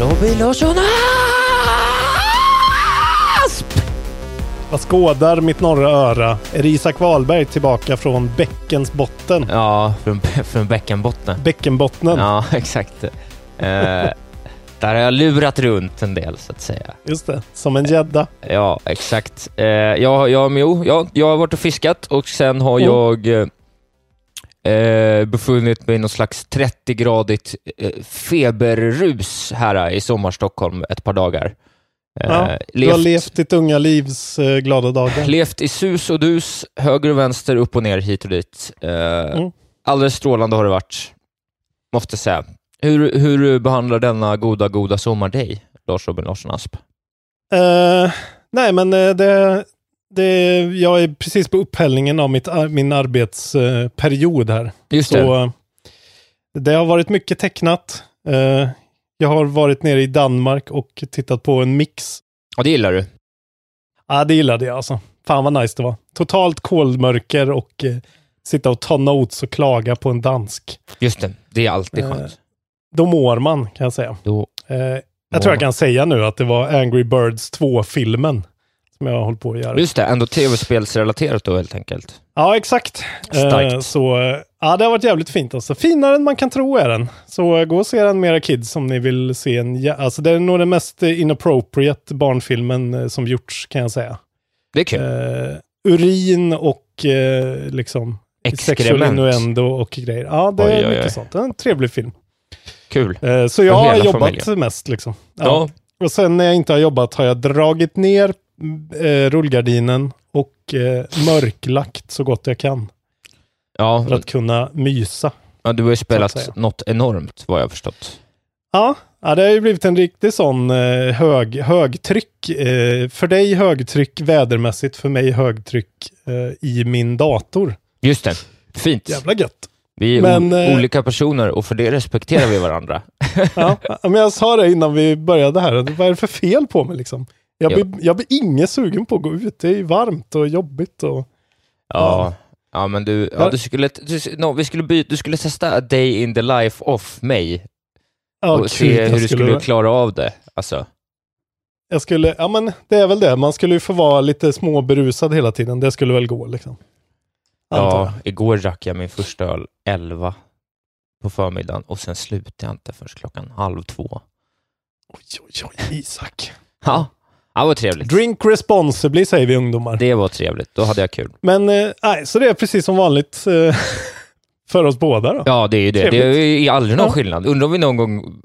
Robin Larsson Asp! Vad skådar mitt norra öra? Är Isak Wahlberg tillbaka från bäckens botten? Ja, från, från bäckenbotten. Bäckenbottnen? Ja, exakt. Eh, där har jag lurat runt en del, så att säga. Just det, som en gädda. Ja, exakt. Eh, jag, jag, jo, jag, jag har varit och fiskat och sen har Mm. jag eh, befunnit mig i någon slags 30-gradigt eh, feberrus här i sommarstockholm ett par dagar. Eh, Ja, du har levt ditt unga livs eh, glada dagar. Levt i sus och dus, höger och vänster, upp och ner, hit och dit. Eh, Mm. Alldeles strålande har det varit, måste säga. Hur, hur behandlar denna goda, goda sommar dig, Lars Robin Larsson Asp? Eh, nej, men eh, det, det, jag är precis på upphällningen av mitt, min arbetsperiod här. Just Så det. eh, det har varit mycket tecknat. Eh, jag har varit nere i Danmark och tittat på en mix. Ja, det gillar du. Ja, det gillade jag alltså. Fan vad nice det var. Totalt kolmörker och eh, sitta och ta notes och klaga på en dansk. Just det, det är alltid Eh, skönt. Då mår man, kan jag säga. Då Eh, jag tror jag kan säga nu att det var Angry Birds 2-filmen som jag har hållit på att göra. Just det, ändå tv-spelsrelaterat då helt enkelt. Ja, exakt. Starkt. Eh, så eh, ja, det har varit jävligt fint alltså. Finare än man kan tro är den. Så eh, gå och se den med era kids om ni vill se en... jä- Alltså det är nog den mest eh, inappropriate barnfilmen eh, som gjorts, kan jag säga. Det är kul. Eh, urin och eh, liksom sexual Exkrement. innuendo och grejer. Ja, det Oj, är oj, mycket oj. sånt. Det är en trevlig film. Kul. Eh, så jag har jobbat familjen. mest liksom. Ja. Och sen när jag inte har jobbat har jag dragit ner eh, rullgardinen och eh, mörklagt så gott jag kan. Ja, För att kunna mysa. ja, du har ju spelat något enormt, vad jag förstått. Ja, ja det har ju blivit en riktig sån eh, hög, högtryck. Eh, för dig högtryck vädermässigt, för mig högtryck eh, i min dator. Just det, fint. Jävla gött. Vi är Men, eh, olika personer och för det respekterar vi varandra. Ja, men jag sa det innan vi började här. Vad är det för fel på mig liksom? Jag Ja. blir, jag blir inget sugen på att gå ut. Det är varmt och jobbigt. Och... Ja, ja men du, ja, du skulle, du, no, vi skulle by, du skulle testa a day in the life of mig och gud, se hur du skulle klara av det. Alltså, Jag skulle, ja men det är väl det. Man skulle ju få vara lite småberusad hela tiden. Det skulle väl gå liksom. Antar ja, igår drack jag min första öl 11 på förmiddagen och sen slutade jag inte förrän klockan halv två. Oj, oj, oj, Isak. Ja, ja det var trevligt. Drink responsibly säger vi ungdomar. Det var trevligt, då hade jag kul. Men eh, nej, så det är precis som vanligt eh, för oss båda då. Ja, det är ju det. Trevligt. Det är aldrig någon Ja. skillnad. Undrar om vi någon gång...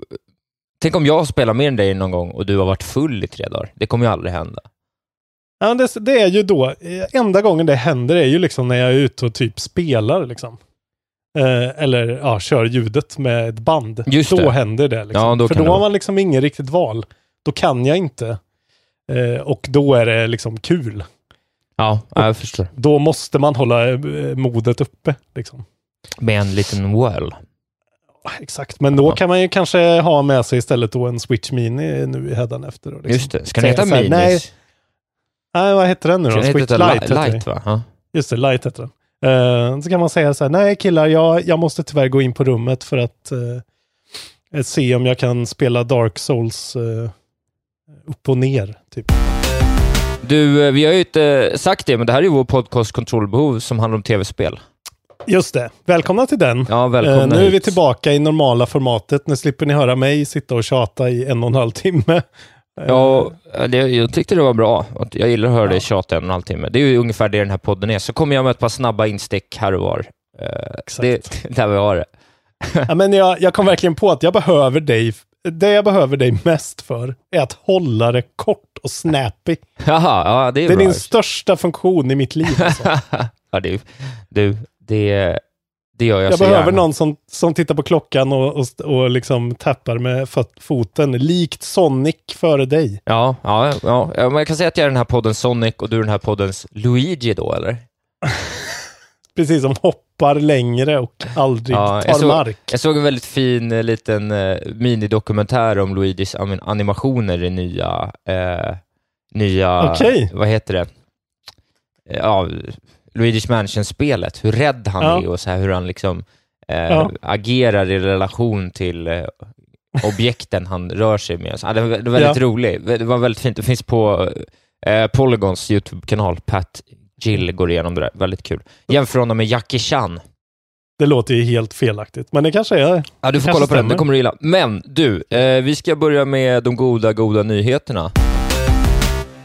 Tänk om jag spelar mer än dig någon gång och du har varit full i tre dagar. Det kommer ju aldrig hända. Ja, det, det är ju då, eh, enda gången det händer är ju liksom när jag är ute och typ spelar liksom. Eh, eller ja, kör ljudet med ett band. Just då det. händer det. Liksom. Ja, då För då har man liksom ingen riktigt val. Då kan jag inte. Eh, och då är det liksom kul. Ja, ja, jag förstår. Då måste man hålla eh, modet uppe. Liksom. Med en liten well. Exakt, men då Ja. kan man ju kanske ha med sig istället då en Switch Mini nu i hädanefter. Liksom. Just det. Ska den heta Minis? Nej, nej, vad heter den nu då? den Switch Lite Lite, heter Lite va? Ja. Just det, Lite heter den. Eh, så kan man säga så här, nej killar, jag, jag måste tyvärr gå in på rummet för att eh, se om jag kan spela Dark Souls eh, upp och ner. Typ. Du, eh, vi har ju inte sagt det, men det här är ju vår podcast Kontrollbehov som handlar om tv-spel. Just det. Välkomna till den. Ja, välkomna Eh, nu är vi tillbaka i normala formatet. Nu slipper ni höra mig sitta och tjata i en och en halv timme. Ja, det, jag tyckte det var bra. Jag gillar att höra dig tjata en och en halv timme. Det är ju ungefär det den här podden är. Så kommer jag med ett par snabba instick här och var. Eh, Exakt. Det, där vi har det. Ja, men jag, jag kom verkligen på att jag behöver dig. Det jag behöver dig mest för är att hålla det kort och snappy. Jaha, ja, det är Det är bra. din största funktion i mitt liv. Alltså. ja, det, du, det, det gör jag, Jag så behöver gärna. någon som, som tittar på klockan och, och, och liksom tappar med fot, foten, likt Sonic före dig. Ja, ja, ja, men jag kan säga att jag är den här poddens Sonic och du är den här poddens Luigi då, eller? Precis som hoppar längre och aldrig Ja, tar jag, såg, mark. jag såg en väldigt fin eh, liten eh, minidokumentär om Luigis anim- animationer i nya, eh, nya Okej. vad heter det? Eh, Ja, Luigi's Mansion-spelet, hur rädd han Ja. är och så här, hur han liksom eh, Ja. agerar i relation till objekten han rör sig med. Så, ja, det var väldigt Ja. rolig. Det var väldigt fint. Det finns på Polygons YouTube-kanal. Pat Gill går igenom det där. Väldigt kul. Jämför honom med Jackie Chan. Det låter ju helt felaktigt, men det kanske är. Ja, du får kolla på den. Det kommer du gilla. Men du, eh, vi ska börja med de goda, goda nyheterna.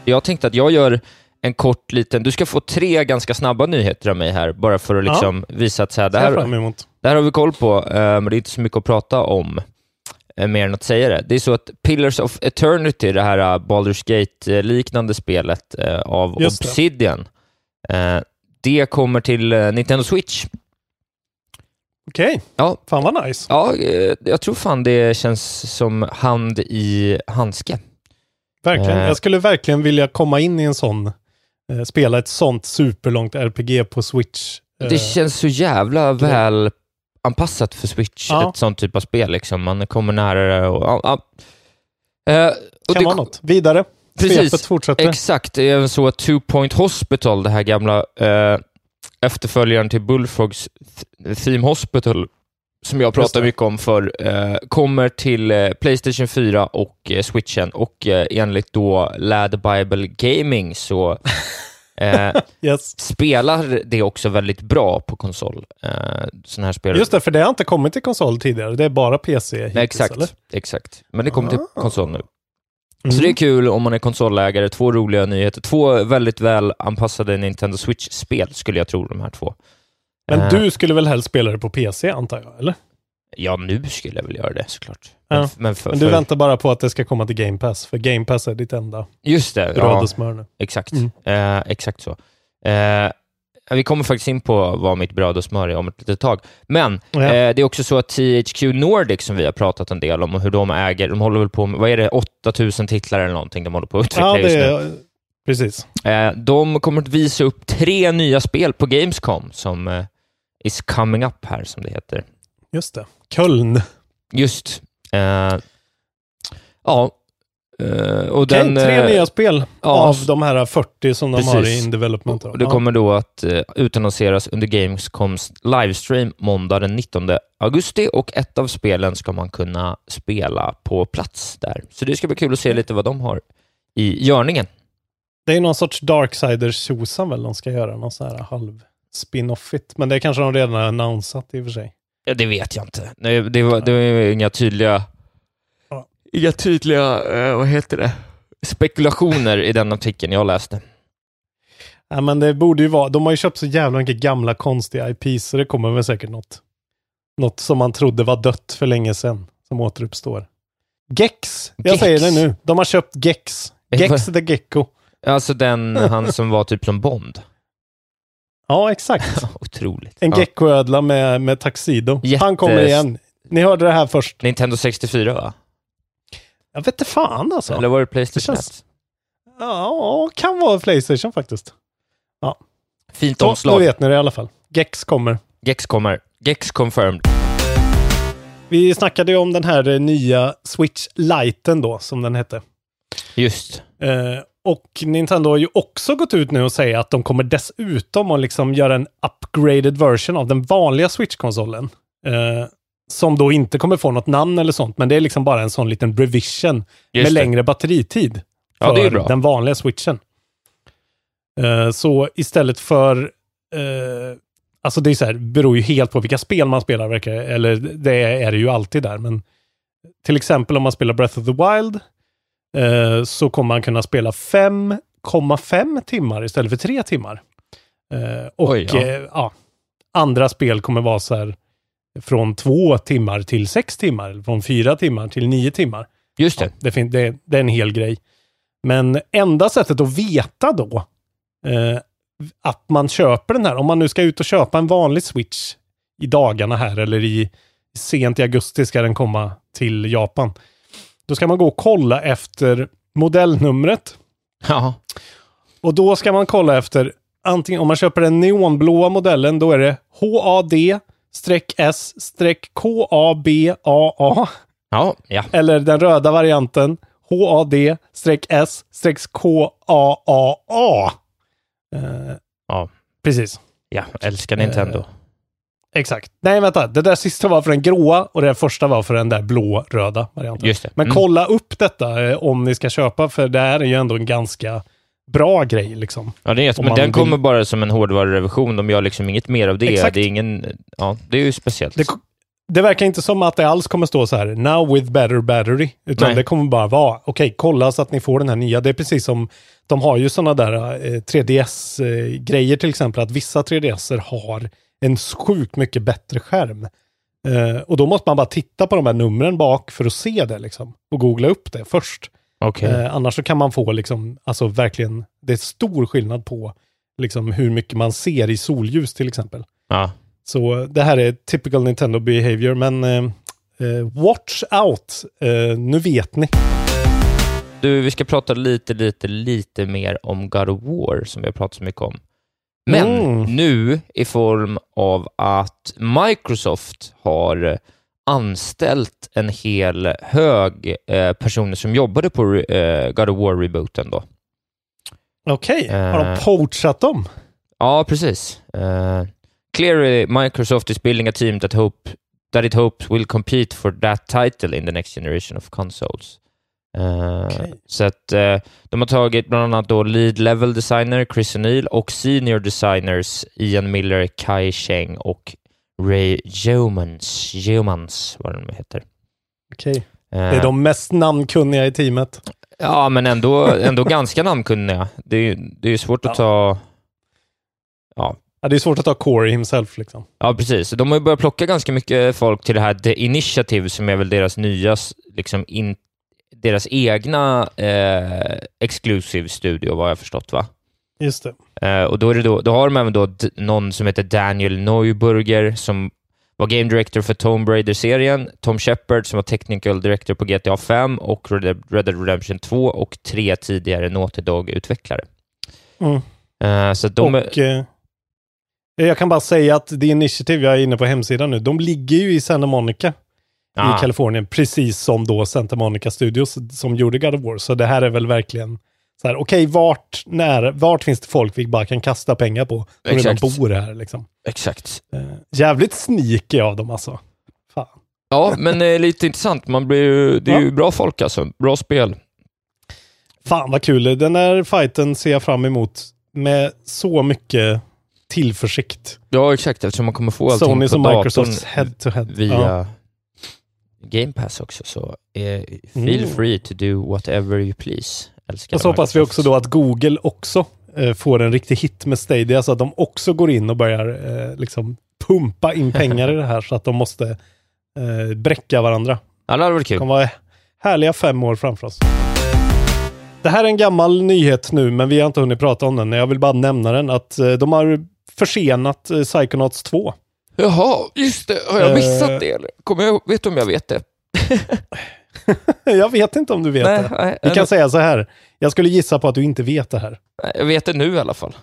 Jag tänkte att jag gör en kort liten... Du ska få tre ganska snabba nyheter av mig här, bara för att Ja. liksom visa att så här, det, Det här det här har vi koll på, eh, men det är inte så mycket att prata om, eh, mer än att säga det. Det är så att Pillars of Eternity, det här uh, Baldur's Gate-liknande spelet eh, av Just det. Obsidian, eh, det kommer till eh, Nintendo Switch. Okej, Ja, fan vad nice. Ja, eh, jag tror fan det känns som hand i handske. Verkligen. Eh. Jag skulle verkligen vilja komma in i en sån, eh, spela ett sånt superlångt RPG på Switch. Eh, Det känns så jävla väl anpassat för Switch, Ja. ett sånt typ av spel. Liksom. Man kommer närmare och... Ja, ja. Eh, och kan det vara något. Vidare. Precis. Fortsätter. Exakt, även så att Two Point Hospital, det här gamla eh, efterföljaren till Bullfrogs th- Theme Hospital, som jag det. mycket om för eh, kommer till eh, Playstation 4 och eh, Switchen och eh, enligt då Lad Bible Gaming så eh, yes. spelar det också väldigt bra på konsol. Eh, sån här spel. Just det, för det har inte kommit till konsol tidigare. Det är bara PC hittills, Nej, exakt, eller? exakt. Men det kommer till Ah. konsol nu. Mm. Så det är kul om man är konsolägare. Två roliga nyheter. Två väldigt väl anpassade Nintendo Switch-spel skulle jag tro, de här två. Men Eh, du skulle väl helst spela det på PC, antar jag? Eller? Ja, nu skulle jag väl göra det såklart. Ja. Men, men, för, Men du för, väntar bara på att det ska komma till Game Pass, för Game Pass är ditt enda Just det, ja, exakt. Mm. Eh, exakt så. Eh, vi kommer faktiskt in på vad mitt bröd och smör är om ett litet tag. Men Ja. eh, det är också så att THQ Nordic, som vi har pratat en del om, och hur de äger, de håller väl på med, vad är det, 8000 titlar eller någonting de håller på att utveckla Ja, just nu. Precis. Eh, de kommer att visa upp tre nya spel på Gamescom som eh, is coming up här, som det heter. Just det. Köln. Just. Eh, ja. Eh, och den, tre eh, nya spel ja, av de här 40 som de Precis. har i in development. och det kommer då att eh, utannonseras under Gamescoms livestream måndag den 19 augusti och ett av spelen ska man kunna spela på plats där. Så det ska bli kul att se lite vad de har i görningen. Det är någon sorts Darksiders tjosan väl de ska göra, någon sån här halv spin-offigt. Men det kanske de redan har annonsat i och för sig. Ja, det vet jag inte. Det, var, det var inga tydliga. Inga tydliga, eh, vad heter det, spekulationer i den artikeln jag läste. Ja, men det borde ju vara, de har ju köpt så jävla mycket gamla konstiga IPs, så det kommer väl säkert något. Något som man trodde var dött för länge sedan, som återuppstår. Gex, jag Gex. säger det nu. De har köpt Gex. Eh, Gex the Gecko. Alltså den, han som var typ som Bond. Ja, exakt. Otroligt. En ja. geckoödla med, med taxido. Jätte- Han kommer igen. Ni hörde det här först. Nintendo 64 va? Jag vet inte fan alltså. Eller var det Playstation Det känns- 1? Ja, kan vara Playstation faktiskt. Fint Så, då omslag. vet ni det i alla fall. Gex kommer. Gex kommer. Gex confirmed. Vi snackade ju om den här eh, nya Switch Liten då, som den hette. Just. Eh, och Nintendo har ju också gått ut nu och säger att de kommer dessutom att liksom göra en upgraded version av den vanliga Switch-konsolen. Eh, som då inte kommer få något namn eller sånt, men det är liksom bara en sån liten revision Just med det. längre batteritid. Ja, det är för bra. den vanliga switchen. Eh, så istället för... eh, alltså det är så här, beror ju helt på vilka spel man spelar, verkar Eller det är det ju alltid där, men till exempel om man spelar Breath of the Wild eh, så kommer man kunna spela 5,5 timmar istället för 3 timmar. Och Oj, ja. ja, andra spel kommer vara så här från 2 timmar till 6 timmar, från 4 timmar till 9 timmar. Just det. Ja, det, fin- det, det är en hel grej. Men enda sättet att veta då eh, att man köper den här, om man nu ska ut och köpa en vanlig Switch i dagarna här eller i sent i augusti ska den komma till Japan. Då ska man gå och kolla efter modellnumret Ja. och då ska man kolla efter antingen om man köper den neonblåa modellen, då är det HAD-S-KABAA Ja, ja. eller den röda varianten HAD-S-KAAA. Eh, Ja. precis. Ja, älskar Nintendo. Eh, Exakt. Nej, vänta. Det där sista var för den gråa och det första var för den där blå-röda varianten. Just det. Men Mm. kolla upp detta eh, om ni ska köpa, för det här är ju ändå en ganska bra grej liksom. Ja, det är men den vill- kommer bara som en hårdvarurevision. De gör liksom inget mer av det. Exakt. Det är ingen... Ja, det är ju speciellt. Det, det verkar inte som att det alls kommer stå så här, now with better battery. Utan Nej. det kommer bara vara, okej, kolla så att ni får den här nya. Det är precis som, de har ju sådana där eh, 3DS-grejer till exempel, att vissa 3DS-er har en sjukt mycket bättre skärm. Eh, och då måste man bara titta på de här numren bak för att se det liksom. Och googla upp det först. Okej. Eh, annars så kan man få liksom, alltså verkligen, det är stor skillnad på liksom hur mycket man ser i solljus till exempel. Ja. Så det här är typical Nintendo behavior, men eh, eh, watch out. Eh, nu vet ni. Du, vi ska prata lite, lite, lite mer om God of War, som vi har pratat så mycket om. Men Mm. nu i form av att Microsoft har anställt en hel hög eh, personer som jobbade på eh, God of War-rebooten då. Okej, har Eh. de poachat dem? Ja, precis. Uh, clearly, Microsoft is building a team that hope that it hopes will compete for that title in the next generation of consoles. Eh, Okej. Så att eh, de har tagit bland annat då lead level designer Chris O'Neill och senior designers Ian Miller, Kai Cheng och Ray Yeomans, Yeomans vad de heter. Okej. Eh, Det är de mest namnkunniga i teamet. Ja, men ändå, ändå ganska namnkunniga. Det är det är svårt att ta... Ja, Ja, det är svårt att ta Corey himself liksom. Ja, precis. De har ju börjat plocka ganska mycket folk till det här The Initiative, som är väl deras nya, liksom in, deras egna eh, exclusive studio, vad jag förstått, va? Just det. Eh, och då, är det då, då har de även då någon som heter Daniel Neuburger, som var Game Director för Tomb Raider-serien, Tom Shepard som var Technical Director på GTA 5 och Red Dead Red Dead Redemption 2 och tre tidigare Naughty Dog-utvecklare. Mm. Så att de... och eh, jag kan bara säga att The Initiative, jag är inne på hemsidan nu, de ligger ju i Santa Monica Ah. i Kalifornien, precis som då Santa Monica Studios som gjorde God of War. Så det här är väl verkligen så här, okej, vart, när, vart finns det folk vi bara kan kasta pengar på? Som redan Exakt. bor här liksom. Exakt. Eh, jävligt sneaky av dem alltså. Fan. Ja, men eh, lite intressant. Man blir ju, det är Ja. ju bra folk alltså. Bra spel. Fan vad kul. Den här fighten ser jag fram emot med så mycket tillförsikt. Ja, exakt. Eftersom man kommer få allting Sony på som Microsofts head to head. via Ja. Game Pass också. Så eh, feel Mm. free to do whatever you please. Älskar Och så hoppas vi också då att Google också eh, får en riktig hit med Stadia så att de också går in och börjar eh, liksom pumpa in pengar i det här så att de måste eh, bräcka varandra. Ja, det hade varit Det kul. kommer vara härliga fem år framför oss. Det här är en gammal nyhet nu, men vi har inte hunnit prata om den. Jag vill bara nämna den, att eh, de har försenat eh, Psychonauts 2. Jaha, just det. Har jag Eh. missat det? Eller? Kommer jag, vet du om jag vet det? jag vet inte om du vet Nej, det. nej, Vi kan nej, säga så här, jag skulle gissa på att du inte vet det här. jag vet det nu i alla fall.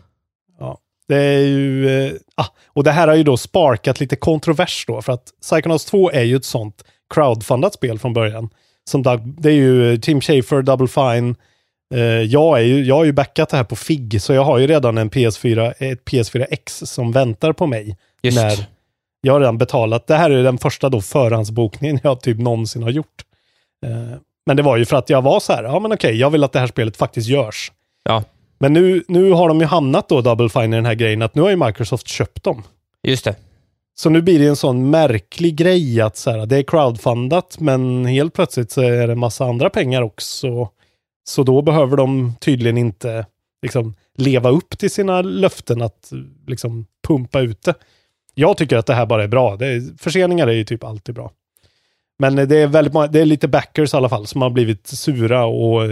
Det är ju, eh, ah, och det här har ju då sparkat lite kontrovers då, för att Psychonauts 2 är ju ett sånt crowdfundat spel från början. Som det är ju Tim Schafer, Double Fine, Eh, jag, är ju, jag har ju backat det här på FIG, så jag har ju redan en PS4, ett PS4X som väntar på mig. Just. När jag har redan betalat. Det här är den första då förhandsbokningen jag typ någonsin har gjort. Eh, men det var ju för att jag var så här, ja men okej, jag vill att det här spelet faktiskt görs. Ja, Men nu, nu har de ju hamnat då, Double Fine, i den här grejen att nu har ju Microsoft köpt dem. just det. Så nu blir det en sån märklig grej att så här, det är crowdfundat, men helt plötsligt så är det massa andra pengar också. Så då behöver de tydligen inte liksom, leva upp till sina löften att liksom, pumpa ut det. Jag tycker att det här bara är bra. Det är, förseningar är ju typ alltid bra. Men det är, väldigt många, det är lite backers i alla fall som har blivit sura och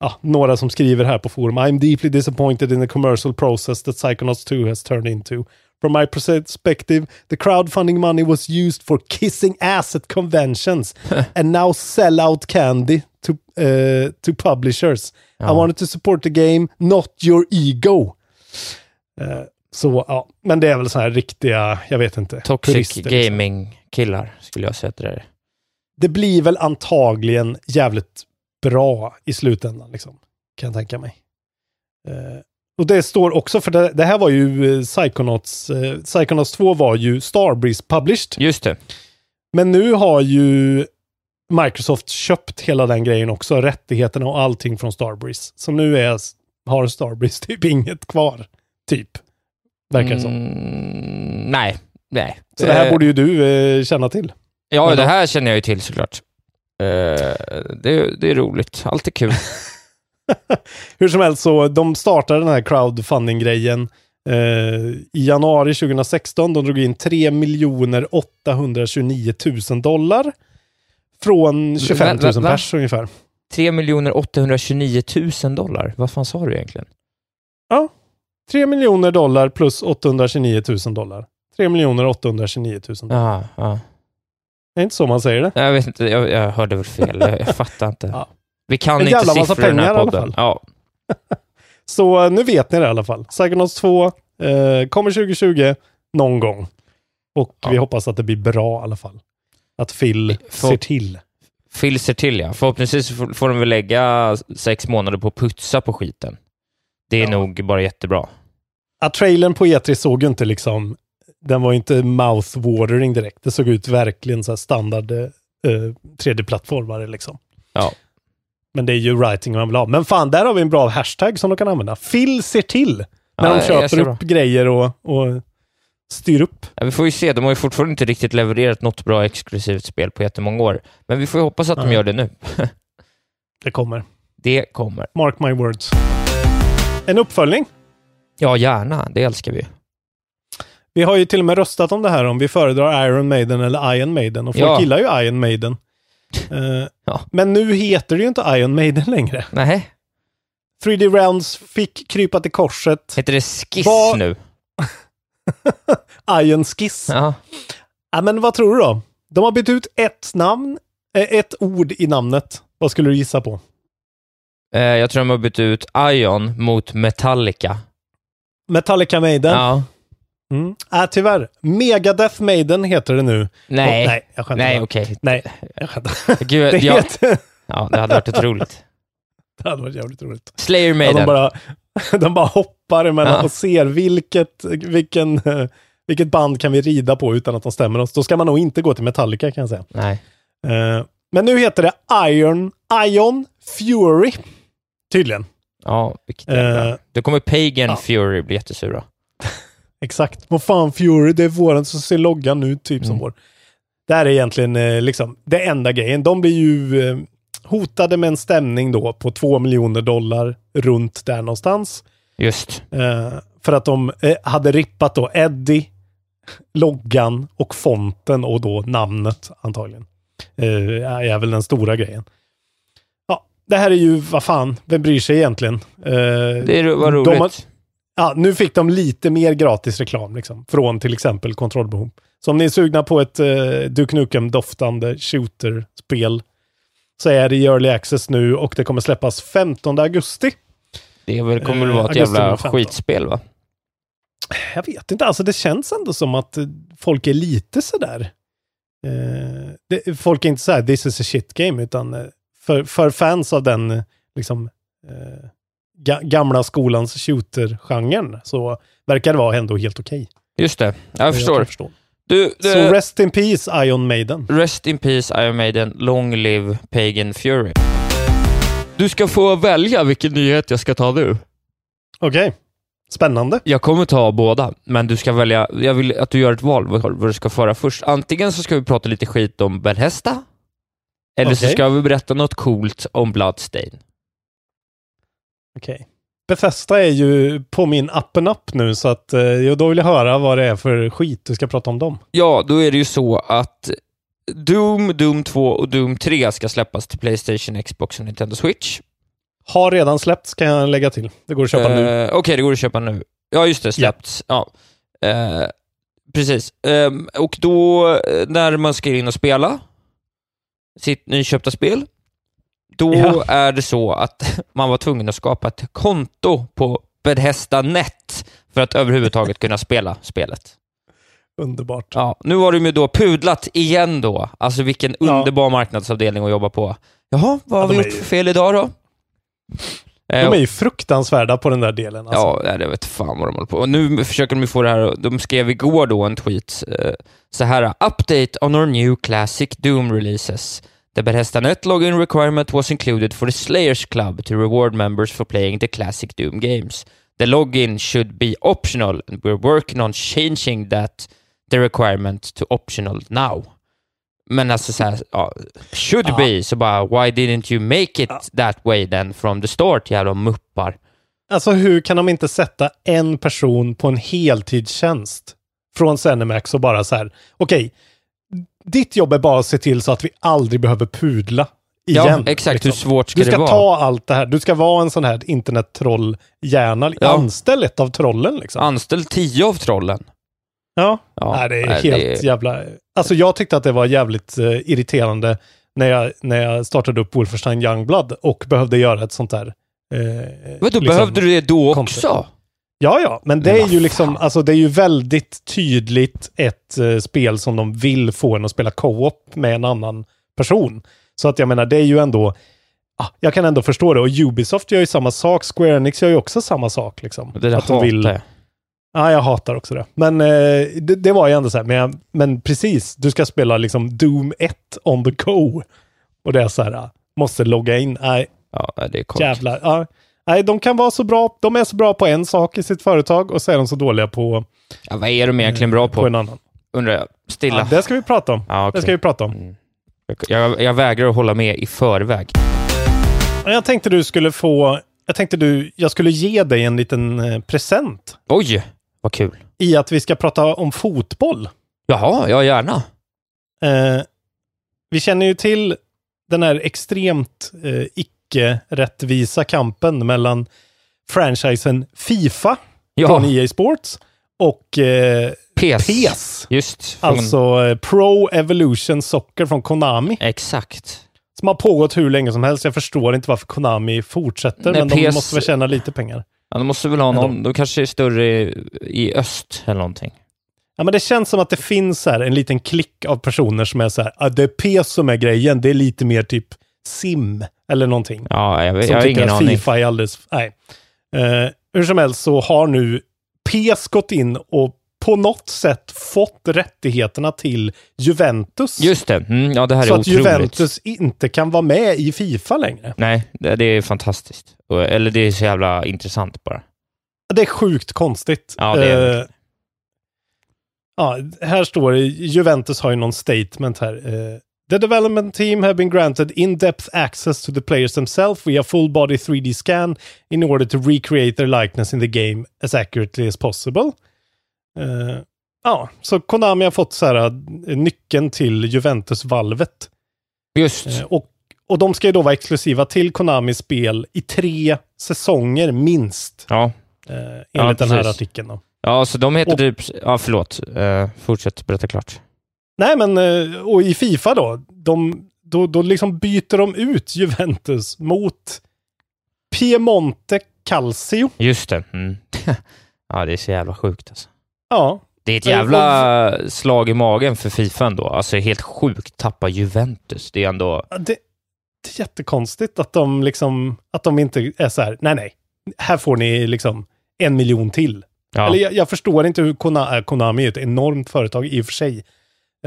ja, några som skriver här på forum. I'm deeply disappointed in the commercial process that Psychonauts 2 has turned into. From my perspective, the crowdfunding money was used for kissing ass at conventions and now sell out candy to, uh, to publishers. I wanted to support the game, not your ego. Eh, så, ja, men det är väl så här riktiga, jag vet inte. Toxic liksom. gaming-killar skulle jag säga att det är. Det blir väl antagligen jävligt bra i slutändan, liksom, kan jag tänka mig. Eh, och det står också, för det, det här var ju eh, Psychonauts, eh, Psychonauts 2 var ju Starbreeze published. Just det. Men nu har ju Microsoft köpt hela den grejen också, rättigheterna och allting från Starbreeze. Så nu är, har Starbreeze typ inget kvar, typ. Verkar det som. Mm, nej, nej. Så det här Eh, borde ju du eh, känna till. Ja, Men det då- här känner jag ju till såklart. Eh, det, det är roligt. Allt är kul. Hur som helst så, de startade den här crowdfunding-grejen eh, i januari 2016. De drog in 3 829 000 dollar. Från 25 000 Va- va- va? pers ungefär. 3 829 000 dollar. Vad fan sa du egentligen? 3 miljoner dollar plus 829 000 dollar. 3 829 000 dollar. Ja, ja. Det är inte så man säger det. Jag vet inte, jag, jag hörde väl fel. Jag, jag fattar inte. Ja. Vi kan En inte jävla massa siffror i den här pengar i alla podden. fall. Ja, Så eh, nu vet ni det i alla fall. Psychonauts 2 eh, kommer 2020 någon gång. Och Ja. vi hoppas att det blir bra i alla fall. Att Phil Får- ser till. Phil ser till ja. Förhoppningsvis får, får de väl lägga sex månader på att putsa på skiten. Det är Ja. nog bara jättebra. Att trailern på E3 såg ju inte liksom, den var inte mouth-watering direkt. Det såg ut verkligen så här standard eh, 3D-plattformare liksom. Ja. Men det är ju writing man vill ha. Men fan, där har vi en bra hashtag som de kan använda. Phil ser till. När Ja, de köper upp grejer och, och styr upp. Ja, vi får ju se. De har ju fortfarande inte riktigt levererat något bra exklusivt spel på jättemånga år. Men vi får ju hoppas att de Nej. gör det nu. Det kommer. Det kommer. Mark my words. En uppföljning. Ja, gärna. Det älskar vi. Vi har ju till och med röstat om det här om vi föredrar Iron Maiden eller Iron Maiden. Och folk Ja. gillar ju Iron Maiden. Eh, Ja. Men nu heter det ju inte Iron Maiden längre. Nej, 3D Realms fick krypa till korset. heter det Skiss Vad- nu? Iron Skiss. Ja. Ja. men vad tror du då? De har bytt ut ett namn, eh, ett ord i namnet. Vad skulle du gissa på? Eh, jag tror de har bytt ut Ion mot Metallica. Metallica Maiden? Ja. Mm. Äh, tyvärr. Megadeth Maiden heter det nu. Nej. Och, nej, jag skämtar. Nej, okej. Nej, jag skämtar. Gud, Det, ja, heter... ja, det hade varit otroligt. det hade varit jävligt roligt. Slayer Ja, Maiden. de, bara, de bara hoppar emellan Ja. och ser vilket, vilken, eh, vilket band kan vi rida på utan att de stämmer oss. Då ska man nog inte gå till Metallica kan jag säga. Nej. Eh, men nu heter det Iron, Ion Fury. Tydligen. Ja, vilket jävla... Eh, Då kommer Pagan ja. Fury bli jättesura. Exakt. Vad fan Fury, det är våran som ser loggan ut typ som Mm. vår. Det här är egentligen eh, liksom det enda grejen. De blir ju eh, hotade med en stämning då på två miljoner dollar runt där någonstans. Just. Eh, för att de eh, hade rippat då Eddie, loggan och fonten och då namnet antagligen. Eh, är väl den stora grejen. Ja, det här är ju, vad fan, vem bryr sig egentligen? Eh, Det är- var roligt. Ja, nu fick de lite mer gratis reklam liksom, från till exempel kontrollbehov. Så om ni är sugna på ett eh, Duke Nukem-doftande shooter-spel så är det i Early Access nu och det kommer släppas 15 augusti. Det väl, kommer väl Eh, vara ett jävla 15. skitspel, va? Jag vet inte, alltså det känns ändå som att eh, folk är lite sådär. Eh, det, folk är inte såhär, this is a shit game, utan eh, för, för fans av den liksom, eh, ga, gamla skolans shooter-genren så verkar det vara ändå helt okej. Just det, jag Vad förstår. Du, du, Så rest in peace Iron Maiden. Rest in peace Iron Maiden, long live Pagan Fury. Du ska få välja vilken nyhet jag ska ta nu. Okej. Spännande. Jag kommer ta båda, men du ska välja, jag vill att du gör ett val vad, du ska föra först. Antingen så ska vi prata lite skit om Bethesda, eller så Okej. ska vi berätta något coolt om Bloodstain. Okej. Bethesda är ju på min appen up nu så att eh, då vill jag höra vad det är för skit du ska prata om dem. Ja, då är det ju så att Doom, Doom 2 och Doom 3 ska släppas till Playstation, Xbox och Nintendo Switch. Har redan släppts kan jag lägga till. Det går att köpa nu. Eh, Okej, det går att köpa nu. Ja, just det, släppts. Ja. Eh, precis. Ehm, och då, när man ska in och spela sitt nyköpta spel, då Ja. är det så att man var tvungen att skapa ett konto på Bethesda Net för att överhuvudtaget kunna spela spelet. Underbart. Ja, nu har de ju då pudlat igen då. Alltså vilken Ja. underbar marknadsavdelning att jobba på. Jaha, vad har Ja, vi gjort ju- för fel idag då? Eh, De är ju fruktansvärda på den där delen. Alltså. Ja, jag vet fan vad de håller på Och Nu försöker de ju få det här, de skrev igår då en tweet, eh, så här, update on our new classic Doom releases. The Bethesda Net login requirement was included for the Slayers Club to reward members for playing the classic Doom games. The login should be optional and we're working on changing that, the requirement to optional now. Men alltså såhär, ja, should Ja. be, så bara why didn't you make it that way then from the start, jävla muppar. Alltså hur kan de inte sätta en person på en heltidstjänst från Zenimax och bara så här, okej, ditt jobb är bara att se till så att vi aldrig behöver pudla igen. Ja, exakt. liksom. Hur svårt ska Du ska det vara? ta allt det här. Du ska vara en sån här internettroll-hjärna. Ja. Anställ ett av trollen liksom. Anställ tio av trollen. Ja, Ja, nej, det är nej, helt det- jävla... Alltså jag tyckte att det var jävligt eh, irriterande när jag, när jag startade upp Wolfenstein Youngblood och behövde göra ett sånt där... Eh, Men då liksom- behövde du det då också? Ja, ja, men det är ju liksom, alltså det är ju väldigt tydligt ett eh, spel som de vill få en att spela co-op med en annan person. Så att jag menar, det är ju ändå, ah, jag kan ändå förstå det. Och Ubisoft gör ju samma sak, Square Enix gör ju också samma sak liksom. Det där att de vill, jag. Ja, jag hatar också det. Men eh, det, det var ju ändå så här, men, jag, men precis, du ska spela liksom Doom 1 on the go. Och det är så här, ah, måste logga in. Nej, Ja, det är konstigt. jävlar. Ja. Nej, de kan vara så bra, de är så bra på en sak i sitt företag och så är de så dåliga på, Ja, vad är de egentligen bra på på? en annan. Undrar jag. Stilla. Ja, det ska vi prata om. Ja, Det okej. ska vi prata om. Mm. jag, jag vägrar att hålla med i förväg. Jag tänkte du skulle få, jag tänkte du, jag skulle ge dig en liten eh, present Oj, vad kul. i att vi ska prata om fotboll. Jaha, ja gärna. Eh, vi känner ju till den här extremt eh, icke-rättvisa kampen mellan franchisen Fifa Ja, från EA Sports och eh, PES. PES. Just. Från, Alltså eh, Pro Evolution Soccer från Konami. Exakt. Som har pågått hur länge som helst. Jag förstår inte varför Konami fortsätter, Nej, men de PS måste väl tjäna lite pengar. Ja, de måste väl ha någon, de kanske är större i, i öst eller någonting. Ja, men det känns som att det finns här en liten klick av personer som är så här, ah, det är PS som är grejen, det är lite mer typ sim eller någonting. Ja, jag, vet, som jag har tycker ingen att aning. Fifa är alldeles... Nej. Eh, hur som helst så har nu PS gått in och på något sätt fått rättigheterna till Juventus. Just det. Mm, ja, det här så är att otroligt. Juventus inte kan vara med i Fifa längre. Nej, det, är fantastiskt. Eller det är så jävla intressant bara. Det är sjukt konstigt. Ja, det är Eh, ja, här står det, Juventus har ju någon statement här. Eh, The development team have been granted in-depth access to the players themselves via full body 3D scan in order to recreate their likeness in the game as accurately as possible. Eh, ja, så Konami har fått så här, eh, nyckeln till Juventus-valvet. Just. Eh, och, och de ska ju då vara exklusiva till Konamis spel i tre säsonger minst. Ja. Eh, enligt Ja, den här artikeln. Då. ja, så de heter Och- typ... Ja, förlåt. Uh, fortsätt berätta klart. Nej, men eh, och i Fifa då, de, då, då liksom byter de ut Juventus mot Piemonte Calcio. Just det. Mm. ja, det är så jävla sjukt alltså. Ja, Det är ett jävla slag i magen för Fifa ändå. Alltså helt sjukt tappa Juventus. Det är ändå... det, jätte, jättekonstigt att de liksom, att de inte är så här, nej nej, här får ni liksom en miljon till. Ja. Eller jag, jag förstår inte hur Konami, Konami är ett enormt företag i och för sig.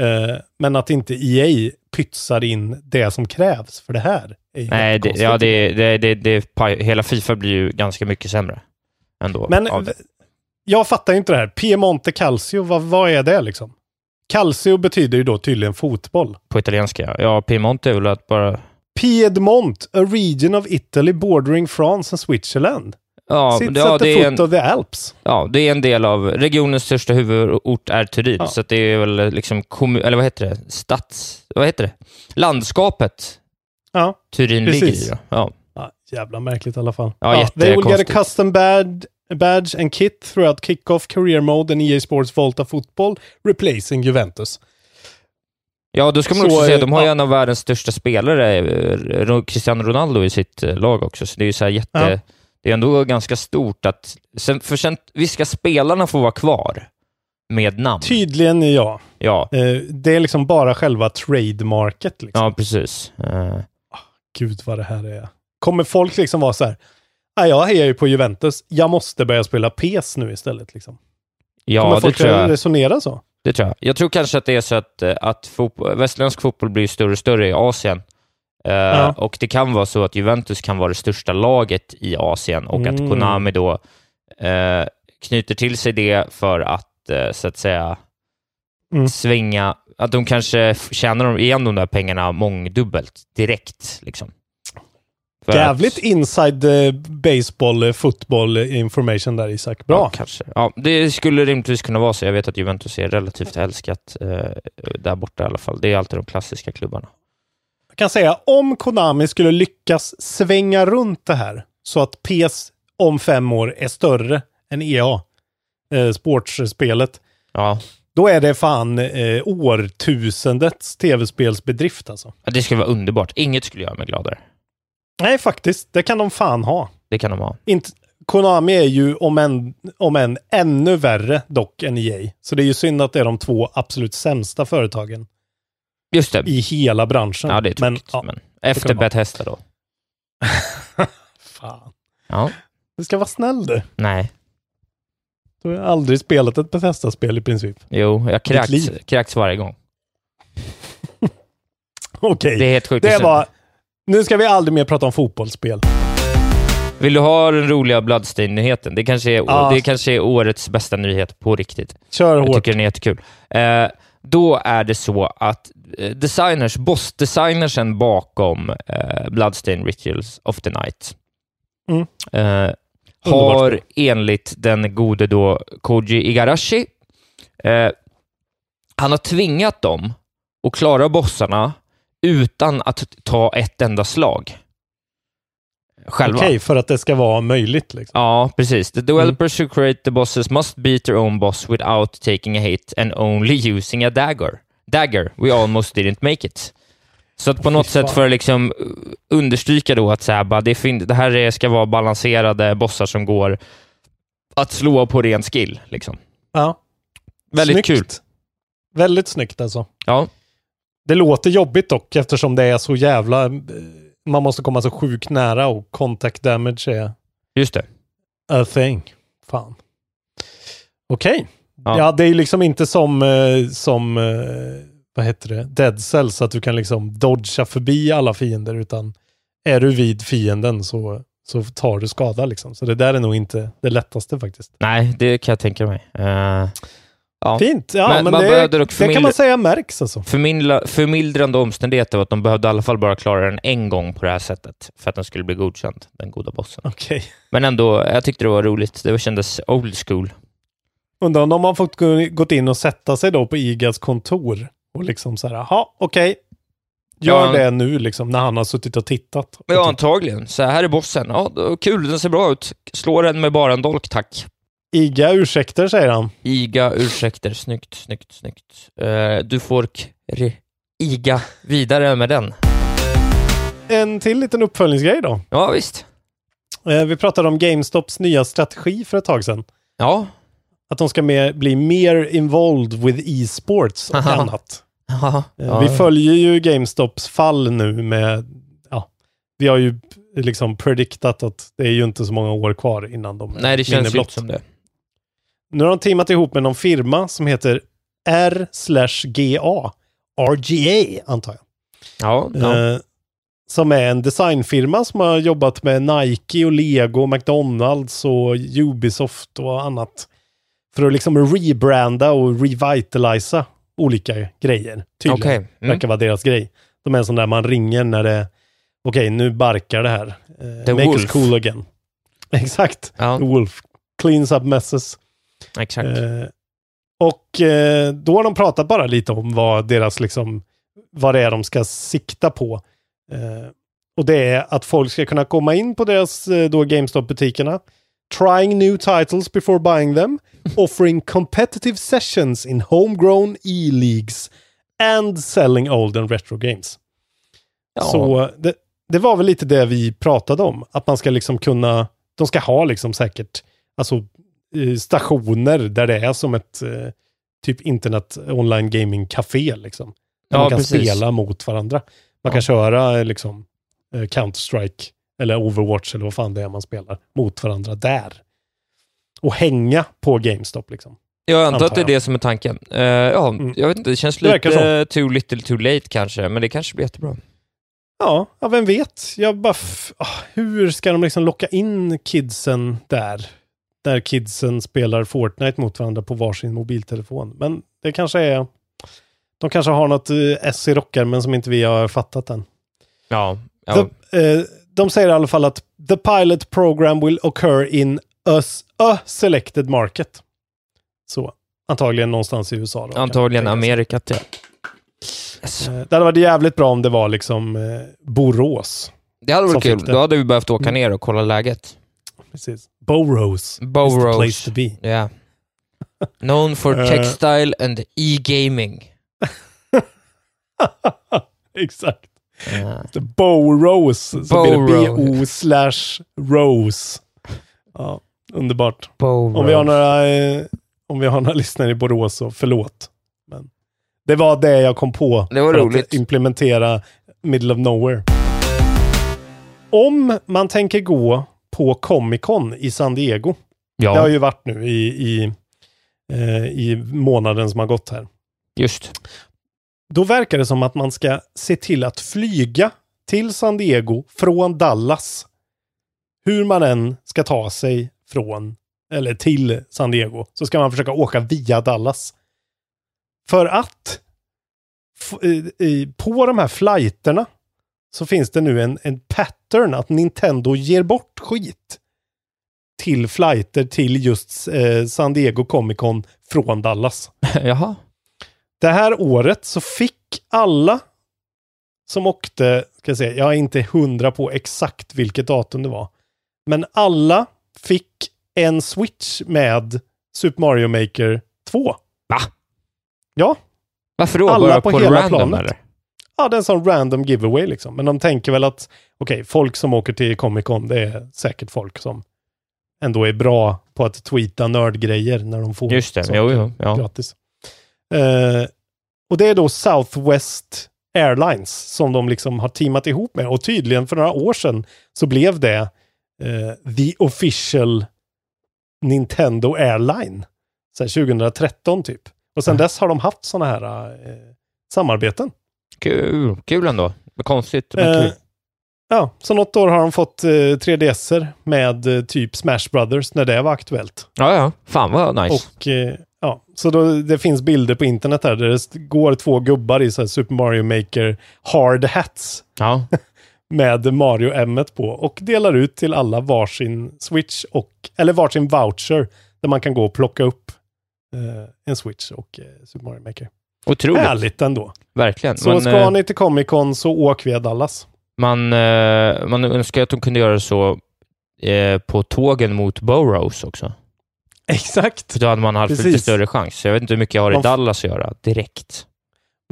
Eh, men att inte EA pytsar in det som krävs för det här. Är Nej, det, ja, det, det, det, det, hela Fifa blir ju ganska mycket sämre ändå. Men jag fattar inte det här. Piemonte Calcio, vad, vad är det liksom? Calcio betyder ju då tydligen fotboll. På italienska, ja. Piemonte är väl att bara... Piedmont, a region of Italy bordering France and Switzerland. Ja, Sits ja, det är en, the Alps. ja, det är en del av... Regionens största huvudort är Turin, Ja. så det är väl liksom... kommu- Eller vad heter det? Stads... Vad heter det? Landskapet Ja, Turin Precis. ligger i. Ja. ja jävla märkligt i alla fall. Ja, They will get a custom badge, badge and kit throughout kickoff, career mode and EA Sports Volta Football, replacing Juventus. ja, då ska man Så, också säga, de har ju ja. en av världens största spelare, eh, Cristiano Ronaldo, i sitt eh, lag också, så det är ju så här jätte... Ja. Det är ändå ganska stort att... Sen, för sen, visst ska spelarna få vara kvar med namn? Tydligen ja. Ja, Eh, det är liksom bara själva trademarket. Liksom. ja precis. Eh, Gud vad det här är. Kommer folk liksom vara så här, "Ah, jag hejar ju på Juventus, jag måste börja spela PES nu istället. Liksom. ja, Kommer det folk tror jag. resonera så? Det tror jag. Jag tror kanske att det är så att, eh, att fotboll, västerländsk fotboll blir större och större i Asien. Eh, Ja. Och det kan vara så att Juventus kan vara det största laget i Asien och att Mm. Konami då eh, knyter till sig det för att, eh, så att säga, Mm. svänga, att de kanske tjänar de- igen de där pengarna mångdubbelt direkt. Liksom. För Jävligt att- inside baseball, football information där Isak. Bra. Ja, kanske. Ja, det skulle rimligtvis kunna vara så. Jag vet att Juventus är relativt älskat eh, där borta i alla fall. Det är alltid de klassiska klubbarna. Kan säga, om Konami skulle lyckas svänga runt det här så att PES om fem år är större än EA, eh, sportspelet, Ja, då är det fan eh, årtusendets tv-spelsbedrift alltså. Ja, det skulle vara underbart. Inget skulle göra mig gladare. Nej, faktiskt. Det kan de fan ha. Det kan de ha. Inte, Konami är ju om en, om en ännu värre dock än EA. Så det är ju synd att det är de två absolut sämsta företagen Just det. i hela branschen. Ja, det är Men, tråkigt. ja, Men, efter. Bethesda då? fan. Ja. Du ska vara snäll du. Nej. Du har aldrig spelat ett Bethesda-spel i princip. Jo, jag kräks, kräks varje gång. Okej, Det är det, helt sjukt. att var... Nu ska vi aldrig mer prata om fotbollsspel. Vill du ha den roliga Bloodstain-nyheten? Det, kanske är, Ja. det kanske är årets bästa nyhet på riktigt. Kör Jag hårt. tycker den är jättekul. Eh, då är det så att eh, designers, boss-designersen bakom eh, Bloodstain Rituals of the Night Mm. eh, har enligt den gode då Koji Igarashi, eh, han har tvingat dem att klara bossarna utan att ta ett enda slag. Själva. Okej, för att det ska vara möjligt. Liksom. Ja, precis. The developers who create the bosses must beat their own boss without taking a hit and only using a dagger. Dagger, we almost didn't make it. Så att på något sätt för att liksom uh, understryka då att så här, bara, det, det här är, ska vara balanserade bossar som går att slå på ren skill. Liksom. Ja. Väldigt snyggt. kul. Väldigt snyggt alltså. Ja, Det låter jobbigt dock eftersom det är så jävla... Man måste komma så sjukt nära och contact damage är just det. a thing. Fan. Okej. Ja. Ja. det är ju liksom inte som, eh, som eh, vad heter det, Dead Cells, att du kan liksom dodga förbi alla fiender, utan är du vid fienden så, så tar du skada liksom. Så det där är nog inte det lättaste faktiskt. Nej, det kan jag tänka mig. Uh, ja. Fint, ja Men men, man det, behövde dock det kan man säga märks alltså. Förmildra, förmildrande omständigheter var att de behövde i alla fall bara klara den en gång på det här sättet för att den skulle bli godkänd, den goda bossen. Okej. Men ändå, jag tyckte det var roligt. Det kändes old school. Undrar om de har fått gå, gått in och sätta sig då på IGAs kontor och liksom så här, jaha, okej. Gör Ja. det nu liksom, när han har suttit och tittat. Ja, typ, antagligen. Så här är bossen. Ja, kul, den ser bra ut. Slå den med bara en dolk, tack. IGA ursäkter, säger han. Iga, ursäkter. Snyggt, snyggt, snyggt. Eh, du får Iga vidare med den. En till liten uppföljningsgrej då. Ja, visst. Eh, vi pratade om GameStops nya strategi för ett tag sedan. Ja. Att de ska mer, bli mer involved with e-sports och Aha. annat. Ja, Eh, ja. Vi följer ju GameStops fall nu med ja, vi har ju liksom prediktat att det är ju inte så många år kvar innan de Nej, det känns ju inte som det. Nu har de teamat ihop med någon firma som heter R GA. RGA antar jag. Ja, ja. Eh, som är en designfirma som har jobbat med Nike och Lego, McDonalds och Ubisoft och annat. För att liksom rebranda och revitalisa olika grejer. Tydligen. Okej. Mm. Verkar vara deras grej. De är en sån där man ringer när det, okej nu barkar det här. Eh, The make Wolf. us cool again. Exakt. Ja, The Wolf. Cleans up messes. Exakt. Eh, och eh, då har de pratat bara lite om vad deras liksom, vad det är de ska sikta på. Eh, och det är att folk ska kunna komma in på deras eh, då GameStop-butikerna, trying new titles before buying them, offering competitive sessions in homegrown e-leagues and selling old and retro games. Ja. Så det, det var väl lite det vi pratade om, att man ska liksom kunna, de ska ha liksom säkert, alltså stationer där det är som ett eh, typ internet online gaming café liksom. Där Ja, man kan precis. spela mot varandra. Man Ja. kan köra eh, liksom eh, Counter-Strike eller Overwatch eller vad fan det är man spelar mot varandra där. Och hänga på GameStop liksom. Jag antar att det är antar jag. det som är tanken. Eh, ja, Mm. jag vet inte, det känns Det lite too little too late kanske, men det kanske blir jättebra. Ja, ja vem vet. Jag bara, ah, hur ska de liksom locka in kidsen där? Där kidsen spelar Fortnite mot varandra på varsin mobiltelefon. Men det kanske är... De kanske har något eh, S i rockärmen som inte vi har fattat än. Ja, ja. The, eh, de säger i alla fall att the pilot program will occur in a, a selected market. Så antagligen någonstans i USA. Då, antagligen. Amerika till. Yes. Eh, Det hade varit jävligt bra om det var liksom eh, Borås. Det hade varit kul. Då hade vi behövt åka Mm. ner och kolla läget. Precis. Bowrose. Bow is the place to be. Yeah. Known for Eh. textile and e-gaming. Exakt. Ja. The Bowrose. Så blir det Bowrose. B-O slash Rose. Ja, underbart. Om vi, har några, eh, om vi har några lyssnare i Borås så förlåt. Men det var det jag kom på. Det var för roligt. Att implementera Middle of Nowhere. Om man tänker gå på Comic Con i San Diego. Det har Ja, ju varit nu i, i, eh, i månaden som har gått här. just. Då verkar det som att man ska se till att flyga till San Diego från Dallas. Hur man än ska ta sig från, eller till San Diego, så ska man försöka åka via Dallas. För att på de här flighterna så finns det nu en, en pattern att Nintendo ger bort skit till flighter till just eh, San Diego Comic Con från Dallas. Jaha. Det här året så fick alla som åkte, ska jag säga, jag är inte hundra på exakt vilket datum det var. Men alla fick en switch med Super Mario Maker 2. Va? Ja, Varför då? Alla Bara på på, hela random planet. eller? Ja det är en sån random giveaway liksom. Men de tänker väl att, okej, folk som åker till Comic Con, det är säkert folk som ändå är bra på att tweeta nördgrejer när de får Just det, saker jo, jo, ja. gratis. Eh, och det är då Southwest Airlines som de liksom har teamat ihop med. Och tydligen för några år sedan så blev det eh, the official Nintendo Airline. Här 2013 typ. Och sen Mm. dess har de haft sådana här eh, samarbeten. Kul, kul ändå. Konstigt, men Eh, kul. ja, så något år har de fått eh, 3DSer med eh, typ Smash Brothers när det var aktuellt. Ja, ja. Fan vad nice. Och eh, ja, så då, det finns bilder på internet här där det går två gubbar i så här Super Mario Maker hard hats Ja. med Mario M på och delar ut till alla varsin switch och, eller varsin voucher där man kan gå och plocka upp eh, en switch och eh, Super Mario Maker. Otroligt. Härligt ändå. Verkligen. Så Man, ska eh, ni till Comic Con så åk via Dallas. man, eh, man önskar att de kunde göra så eh, på tågen mot Burroughs också. Exakt. För då hade man haft lite Precis. större chans. Jag vet inte hur mycket jag har i Man f- Dallas att göra direkt.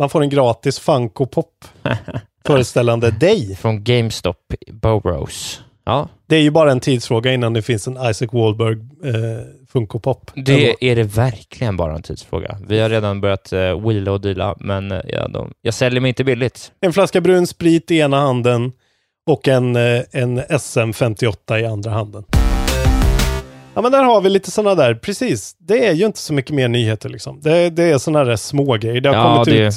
Man får en gratis Funko Pop föreställande dig. Från GameStop i Burroughs. Ja, Det är ju bara en tidsfråga innan det finns en Isaac Wahlberg eh, Funko Pop. det är det verkligen bara en tidsfråga. Vi har redan börjat uh, wheela och deala, men eh, ja, de, jag säljer mig inte billigt. En flaska brun sprit i ena handen och en, eh, en SM58 i andra handen. Ja men där har vi lite sådana där, precis. Det är ju inte så mycket mer nyheter liksom. Det, det är sådana där små grejer. Det har Ja, kommit det- ut,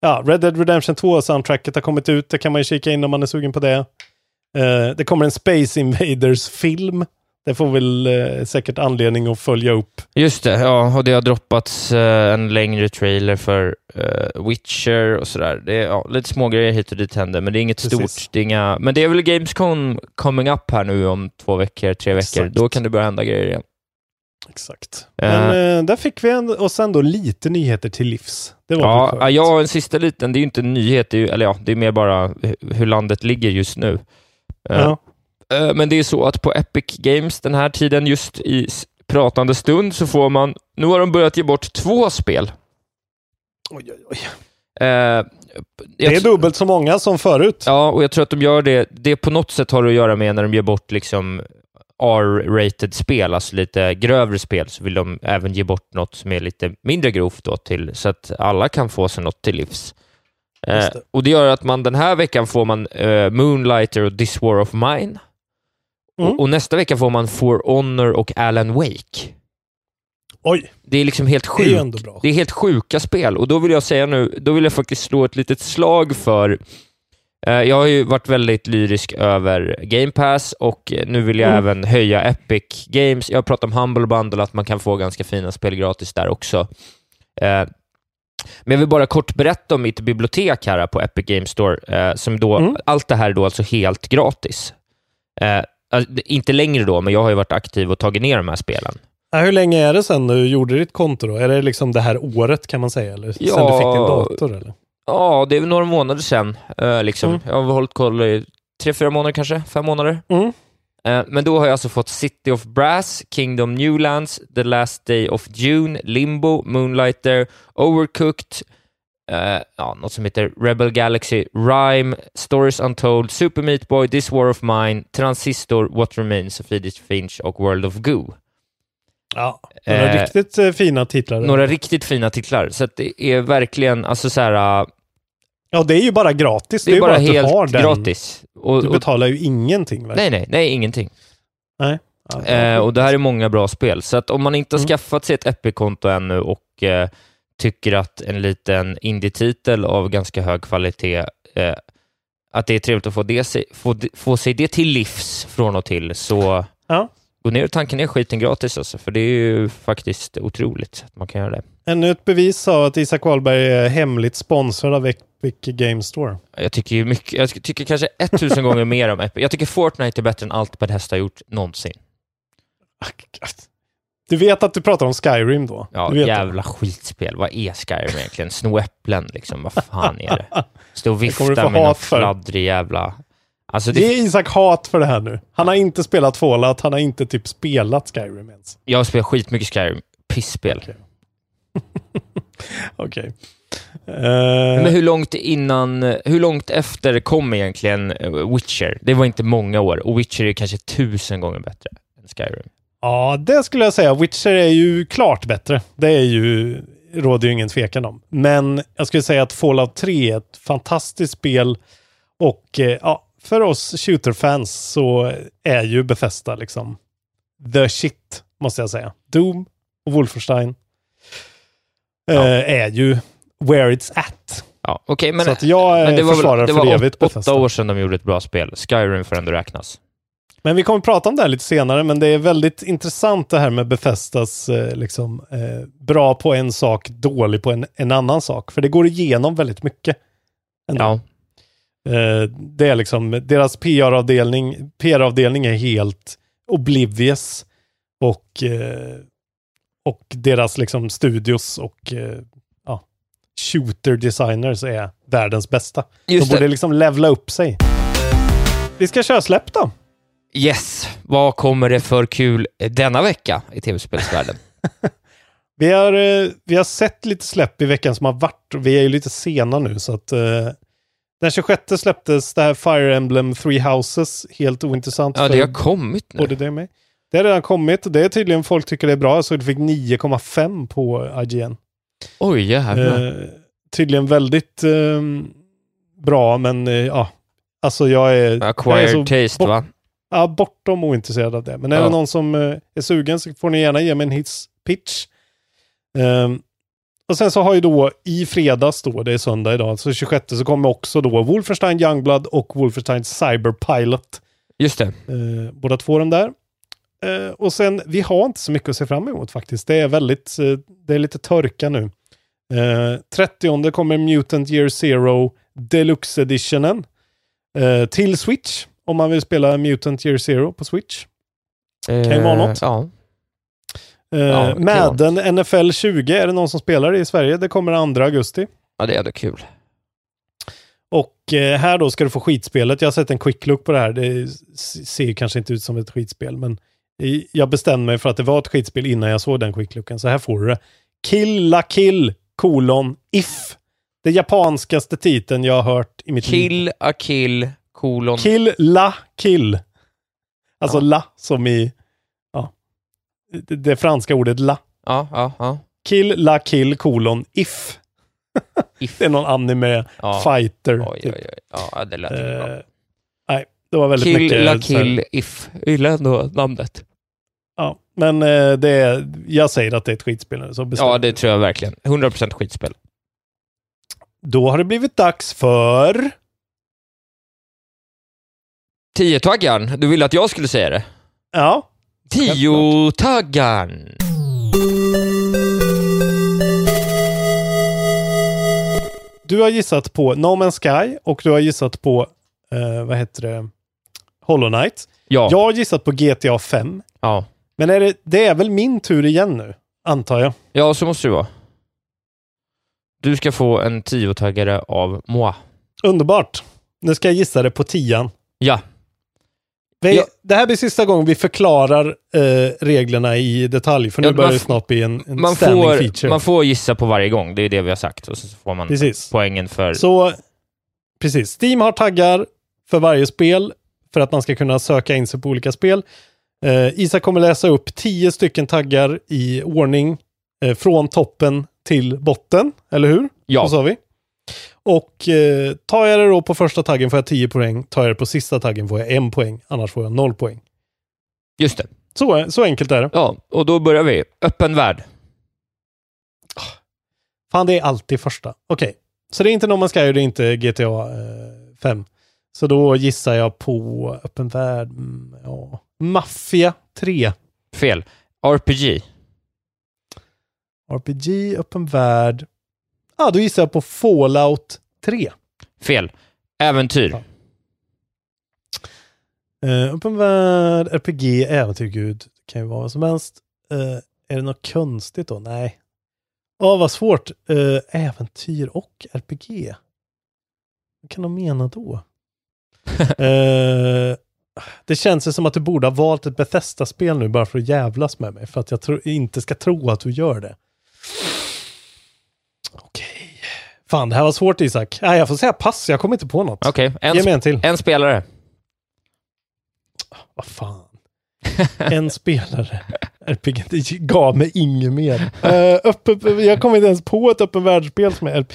ja, Red Dead Redemption 2-soundtracket har kommit ut, det kan man ju kika in om man är sugen på det. Eh, det kommer en Space Invaders-film. Det får väl eh, säkert anledning att följa upp. Just det, ja, och det har droppats eh, en längre trailer för eh, Witcher och sådär. Det är ja, lite smågrejer hit och dit händer, men det är inget Precis. stort. Det är, inga, men det är väl Gamescom coming up här nu om två veckor, tre veckor. Exakt. Då kan det börja hända grejer igen. Exakt. Eh. Men eh, där fick vi en, och sen då lite nyheter till livs. Det var Ja, ja, en sista liten, det är ju inte en nyhet, det är ju, eller ja, det är mer bara hu- hur landet ligger just nu. Eh, Ja. Eh, Men det är så att på Epic Games den här tiden, just i pratande stund, så får man... Nu har de börjat ge bort två spel. Oj, oj, oj. Eh, Det är dubbelt så många som förut. ja, och jag tror att de gör det... Det på något sätt har att göra med när de ger bort liksom R-rated spel, alltså lite grövre spel, så vill de även ge bort något som är lite mindre grovt då, till, så att alla kan få sig något till livs. Eh, det. och det gör att man den här veckan får man eh, Moonlighter och This War of Mine. Mm. Och, och nästa vecka får man For Honor och Alan Wake. Oj, Det är liksom helt det sjukt. bra. Det är helt sjuka spel och då vill jag säga nu, då vill jag faktiskt slå ett litet slag för eh, jag har ju varit väldigt lyrisk över Game Pass och eh, nu vill jag Mm. även höja Epic Games. Jag har pratat om Humble Bundle, att man kan få ganska fina spel gratis där också. Men jag vill bara kort berätta om mitt bibliotek här på Epic Games Store, eh, som då, Mm. allt det här är då alltså helt gratis. Eh, alltså, inte längre då, men jag har ju varit aktiv och tagit ner de här spelen. Hur länge är det sedan du gjorde ditt konto då? Är det liksom det här året kan man säga? Eller sen Ja. du fick din dator? Eller? Ja, det är några månader sedan. Eh, liksom. Mm. Jag har hållit koll i tre, fyra månader kanske, fem månader. Mm. Eh, men då har jag alltså fått City of Brass, Kingdom Newlands, The Last Day of June, Limbo, Moonlighter, Overcooked, eh, ja, något som heter Rebel Galaxy, Rhyme, Stories Untold, Super Meat Boy, This War of Mine, Transistor, What Remains of Edith Finch och World of Goo. Ja, några Eh, riktigt eh, fina titlar. Några riktigt fina titlar, så det är verkligen, alltså så här, eh, Ja, det är ju bara gratis. det är bara du helt har den. gratis. Och, Du betalar ju ingenting. Nej, nej, nej, ingenting. Nej. Ja, Eh, och det här är många bra spel, så att om man inte har Mm. skaffat sig ett Epic-konto ännu och eh, tycker att en liten indie-titel av ganska hög kvalitet, eh, att det är trevligt att få, det, få, få sig det till livs från och till, så Ja. gå ner och tanka ner skiten gratis alltså, för det är ju faktiskt otroligt att man kan göra det. Ännu ett bevis av att Isak Wahlberg är hemligt sponsrad av Epic Game Store. Jag tycker, ju mycket, jag tycker kanske 1000 gånger mer om Epic. Jag tycker Fortnite är bättre än allt Bethesda har gjort någonsin. Du vet att du pratar om Skyrim då? Ja, vet det. jävla skitspel. Vad är Skyrim egentligen? Sno äpplen liksom, vad fan är det? Stå och vifta med någon fladdrig jävla... Alltså Ge det, Isak hat för det här nu. Han har inte spelat Fallout, han har inte typ spelat Skyrim ens. jag har spelat skitmycket Skyrim. Pissspel. Okej. Okej. Eh, Men hur långt innan, hur långt efter kom egentligen eh, Witcher? Det var inte många år och Witcher är kanske tusen gånger bättre än Skyrim. Ja, det skulle jag säga. Witcher är ju klart bättre. Det är ju, råder ju ingen tvekan om. Men jag skulle säga att Fallout 3 är ett fantastiskt spel och eh, ja, för oss shooter-fans så är ju Bethesda liksom the shit, måste jag säga. Doom och Wolfenstein eh, är ju where it's at. Ja, okej, men, så att jag men det var, försvarare väl, det för var evigt åt, åtta år sedan de gjorde ett bra spel. Skyrim får ändå räknas. Men vi kommer prata om det här lite senare, men det är väldigt intressant det här med Bethesdas eh, liksom, eh, bra på en sak, dålig på en, en annan sak. För det går igenom väldigt mycket. ändå. Ja, Eh, det är liksom, deras PR-avdelning, PR-avdelning är helt oblivious och, eh, och deras liksom studios och eh, ja, shooter designers är världens bästa. just De borde det. liksom levla upp sig. Vi ska köra släpp då. Yes, vad kommer det för kul denna vecka i tv-spelsvärlden? Vi har, eh, vi har sett lite släpp i veckan som har varit. och Vi är ju lite sena nu så att eh, den 26 släpptes det här Fire Emblem Three Houses. Helt ointressant Ja, det har kommit nu. både det och mig. Det har redan kommit och det är tydligen folk tycker det är bra. Så det fick 9,5 på IGN. Oj, jävlar. Eh, tydligen väldigt eh, bra men eh, ja, Alltså jag är... jag är Acquired så taste, va? Ja, bortom ointresserad av det. Men är Ja. det någon som eh, är sugen så får ni gärna ge mig en hits pitch. Ehm, och sen så har ju då i fredags då, det är söndag idag, så 26 så kommer också då Wolfenstein Youngblood och Wolfenstein Cyberpilot. Just det. Eh, båda två de där. Eh, och sen, vi har inte så mycket att se fram emot faktiskt. Det är väldigt, eh, det är lite törka nu. Eh, 30 kommer Mutant Year Zero Deluxe Editionen. Eh, till Switch, om man vill spela Mutant Year Zero på Switch. Kan ju vara något. Ja. Eh, Ja, Madden NFL 20 är det någon som spelar i Sverige. Det kommer 2 augusti. ja, det är ändå kul. Och eh, här då ska du få skitspelet. Jag har sett en quick look på det här. Det ser kanske inte ut som ett skitspel, men jag bestämde mig för att det var ett skitspel innan jag såg den quick looken. Så här får du det. Kill la kill, kolon, if. Det japanskaste titeln jag har hört i mitt liv. Kill a kill, kolon. Kill la kill. Alltså Ja. la som i, ja, det, det franska ordet la. Ja, ja, ja. Kill la kill, kolon, if. If. Det är någon anime Ja. fighter. Oj, typ. oj, oj. Ja, det lät inte bra. Eh, nej, det var väldigt Kill mycket. la så här- kill if. Jag gillar ändå namnet. Men eh, det är, jag säger att det är ett skitspel nu, så. Ja, det tror jag verkligen. 100% skitspel. Då har det blivit dags för... Tio-taggan. Du ville att jag skulle säga det? Ja, Tio-taggan. du har gissat på No Man's Sky och du har gissat på, eh, vad heter det, Hollow Knight. Ja. Jag har gissat på GTA 5. ja. Men är det, det är väl min tur igen nu, antar jag. Ja, så måste det vara. Du ska få en tio-taggare av moi. Underbart. Nu ska jag gissa det på tian. Ja. Vi, Ja. Det här blir sista gången vi förklarar eh, reglerna i detalj, för nu Ja, börjar det snart bli en, en Man standing får, feature. man får gissa på varje gång, det är det vi har sagt. Och så får man Precis. poängen för... Så, precis. Steam har taggar för varje spel för att man ska kunna söka in sig på olika spel. Eh, Isak kommer läsa upp tio stycken taggar i ordning eh, från toppen till botten, eller hur? Ja. Så sa vi. Och eh, tar jag det då på första taggen får jag 10 poäng. Tar jag det på sista taggen får jag en poäng. Annars får jag noll poäng. Just det. Så, så enkelt är det. Ja, och då börjar vi. Öppen värld. Fan, det är alltid första. Okej. Så det är inte No Man's Sky och det är inte GTA eh, 5. Så då gissar jag på öppen värld. mm, Ja. Mafia 3. Fel. RPG. RPG, öppen värld. Ja, ah, då gissar jag på Fallout 3. Fel. Äventyr. Ja. Eh, öppen värld, RPG, äventyr, gud. Det kan ju vara vad som helst. Eh, är det något konstigt då? Nej. Ja, vad svårt. Eh, äventyr och RPG. Vad kan de mena då? eh, det känns ju som att du borde ha valt ett Bethesda-spel nu bara för att jävlas med mig. För att jag tro, inte ska tro att du gör det. Okej. Fan, det här var svårt Isak. Nej, jag får säga pass. Jag kommer inte på något. Okej, en, Ge mig en till. en spelare. Vad fan. En spelare. RPG, det gav mig inget mer. Uh, uppe, jag kommer inte ens på ett öppen världsspel som är...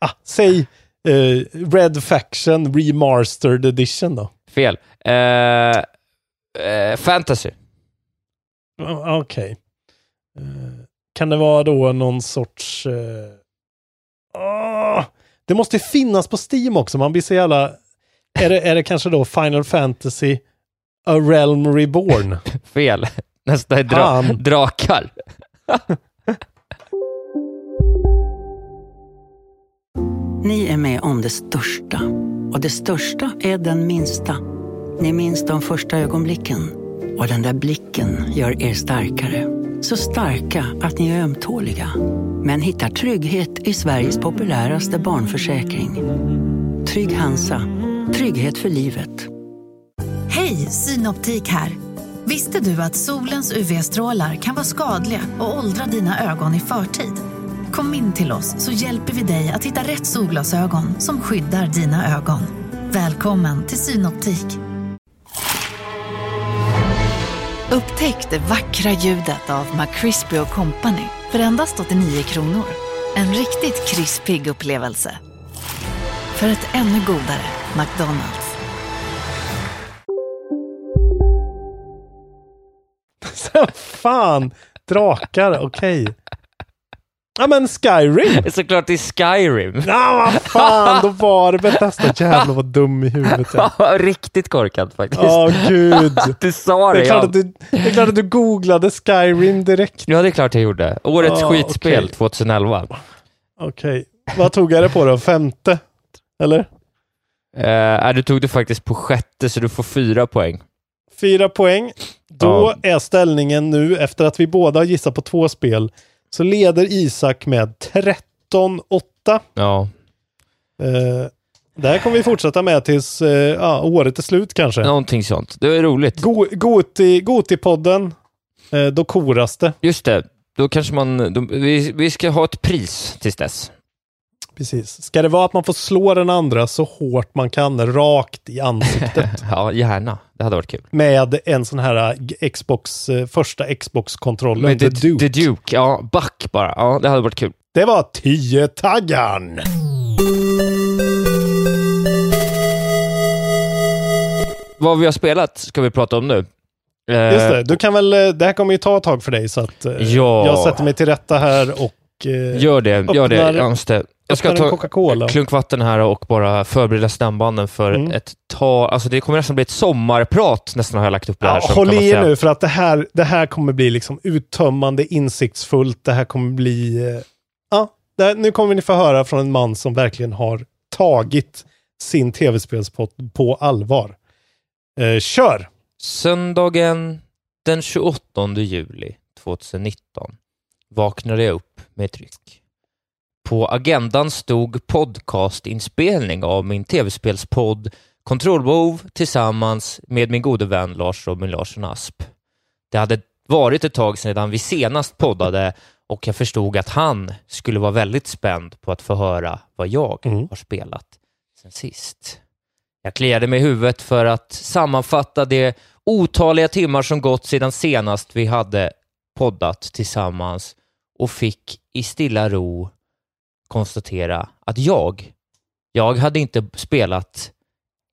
Ah, säg eh, Red Faction Remastered Edition då. Fel. Eh, eh, fantasy. Okej. Eh, kan det vara då någon sorts... ah, det måste finnas på Steam också. Man blir så jävla... Är det, är det kanske då Final Fantasy A Realm Reborn? Fel. Nästa är dra- Fan. drakar. Ni är med om det största. Och det största är den minsta. Ni minns de första ögonblicken. Och den där blicken gör er starkare. Så starka att ni är ömtåliga. Men hittar trygghet i Sveriges populäraste barnförsäkring. Trygg Hansa. Trygghet för livet. Hej, Synoptik här. Visste du att solens UV-strålar kan vara skadliga och åldra dina ögon i förtid? Kom in till oss så hjälper vi dig att hitta rätt solglasögon som skyddar dina ögon. Välkommen till Synoptik. Upptäck det vackra ljudet av McCrispy Company för endast 89 kronor. En riktigt krispig upplevelse. För ett ännu godare McDonalds. Fan, drakar, okej. Okay. Ja men Skyrim. Såklart det är Skyrim. Ja vad fan, då var det Bethesda. Jävlar vad dum i huvudet jag. Riktigt korkat faktiskt. Åh gud. Du sa Det det. är, klart Ja. att du, det är klart att du googlade Skyrim direkt. ja, det är klart jag gjorde. Årets Ja, skitspel okej. 2011. Okej. Vad tog jag det på då? Femte? Eller? Nej, du tog det faktiskt på sjätte, så du får fyra poäng. Fyra poäng. Då Ja. är ställningen nu, efter att vi båda gissat på två spel, så leder Isak med 13-8. Ja. Eh, det här kommer vi fortsätta med tills eh, ja, året är slut kanske. Någonting sånt. Det är roligt. Go- Goti- Goti-podden, eh, då koras det. Just det. Då kanske man... Då, vi, vi ska ha ett pris tills dess. Precis. Ska det vara att man får slå den andra så hårt man kan, rakt i ansiktet, Ja, gärna. Det hade varit kul. med en sån här eh, Xbox, eh, första Xbox-kontrollen, The Duke. the Duke, ja. Back bara. Ja, det hade varit kul. Det var 10-taggan! Vad vi har spelat ska vi prata om nu. Eh, Just det, du kan väl, det här kommer ju ta ett tag för dig så att Ja. jag sätter mig till rätta här och Gör det, gör det. öppnar- just det. Jag ska ta en klunk vatten här och bara förbereda stämbanden för Mm. ett tag. Alltså det kommer nästan bli ett sommarprat nästan har jag lagt upp det här Ja, håll i er nu för att det här, det här kommer bli liksom uttömmande, insiktsfullt. Det här kommer bli... eh, Ja, här, nu kommer ni få höra från en man som verkligen har tagit sin tv-spelspodd på allvar. Eh, kör! Söndagen den 28 juli 2019 vaknade jag upp med ett ryck. På agendan stod podcastinspelning av min tv-spelspodd Kontrollbehov tillsammans med min gode vän Lars Robin Larsson Asp. Det hade varit ett tag sedan vi senast poddade och jag förstod att han skulle vara väldigt spänd på att få höra vad jag Mm. har spelat sen sist. Jag kliade mig i huvudet för att sammanfatta de otaliga timmar som gått sedan senast vi hade poddat tillsammans och fick i stilla ro konstatera att jag, jag hade inte spelat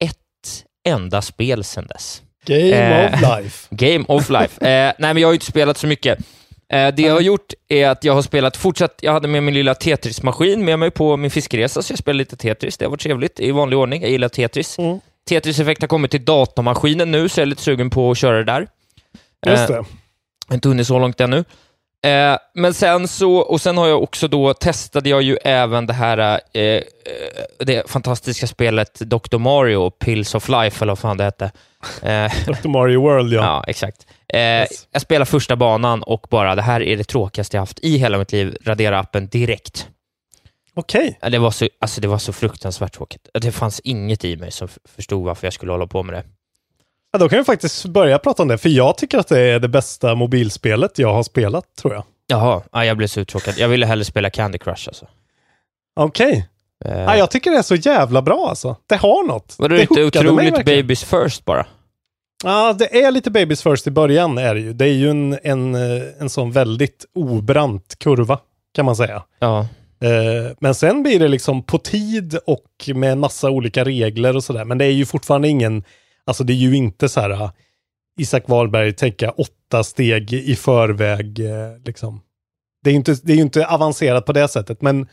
ett enda spel sedan dess. Game Eh, of life. Game of life. Eh, nej, men jag har ju inte spelat så mycket. Eh, det jag har gjort är att jag har spelat fortsatt, jag hade med min lilla Tetris-maskin med mig på min fiskeresa, så jag spelade lite Tetris. Det har varit trevligt i vanlig ordning. Jag gillar Tetris. Mm. Tetris-effekt har kommit till datamaskinen nu, så jag är lite sugen på att köra det där. Just Eh, det. jag har inte hunnit så långt ännu. Eh, men sen så, och sen har jag också då, testade jag ju även det här, eh, eh, det fantastiska spelet Dr. Mario, Pills of Life, eller vad fan det hette. Eh, Dr. Mario World, ja. Ja, exakt. Eh, Yes. Jag spelar första banan och bara, det här är det tråkigaste jag haft i hela mitt liv. Radera appen direkt. Okej. Ja, Det var, så, alltså det var så fruktansvärt tråkigt. Det fanns inget i mig som förstod varför jag skulle hålla på med det. Ja, då kan vi faktiskt börja prata om det, för jag tycker att det är det bästa mobilspelet jag har spelat, tror jag. Jaha, ja, jag blev så uttråkad. Jag ville hellre spela Candy Crush alltså. Okej. Eh, Ja, jag tycker det är så jävla bra alltså. Det har något. var det, det inte otroligt babies first bara? Ja, det är lite babies first i början är det ju. Det är ju en, en, eh, en sån väldigt obrant kurva, kan man säga. Ja. Eh, Men sen blir det liksom på tid och med massa olika regler och sådär. Men det är ju fortfarande ingen, alltså det är ju inte så här uh, Isak Wahlberg tänka åtta steg i förväg eh, liksom. Det är inte, det är ju inte avancerat på det sättet, men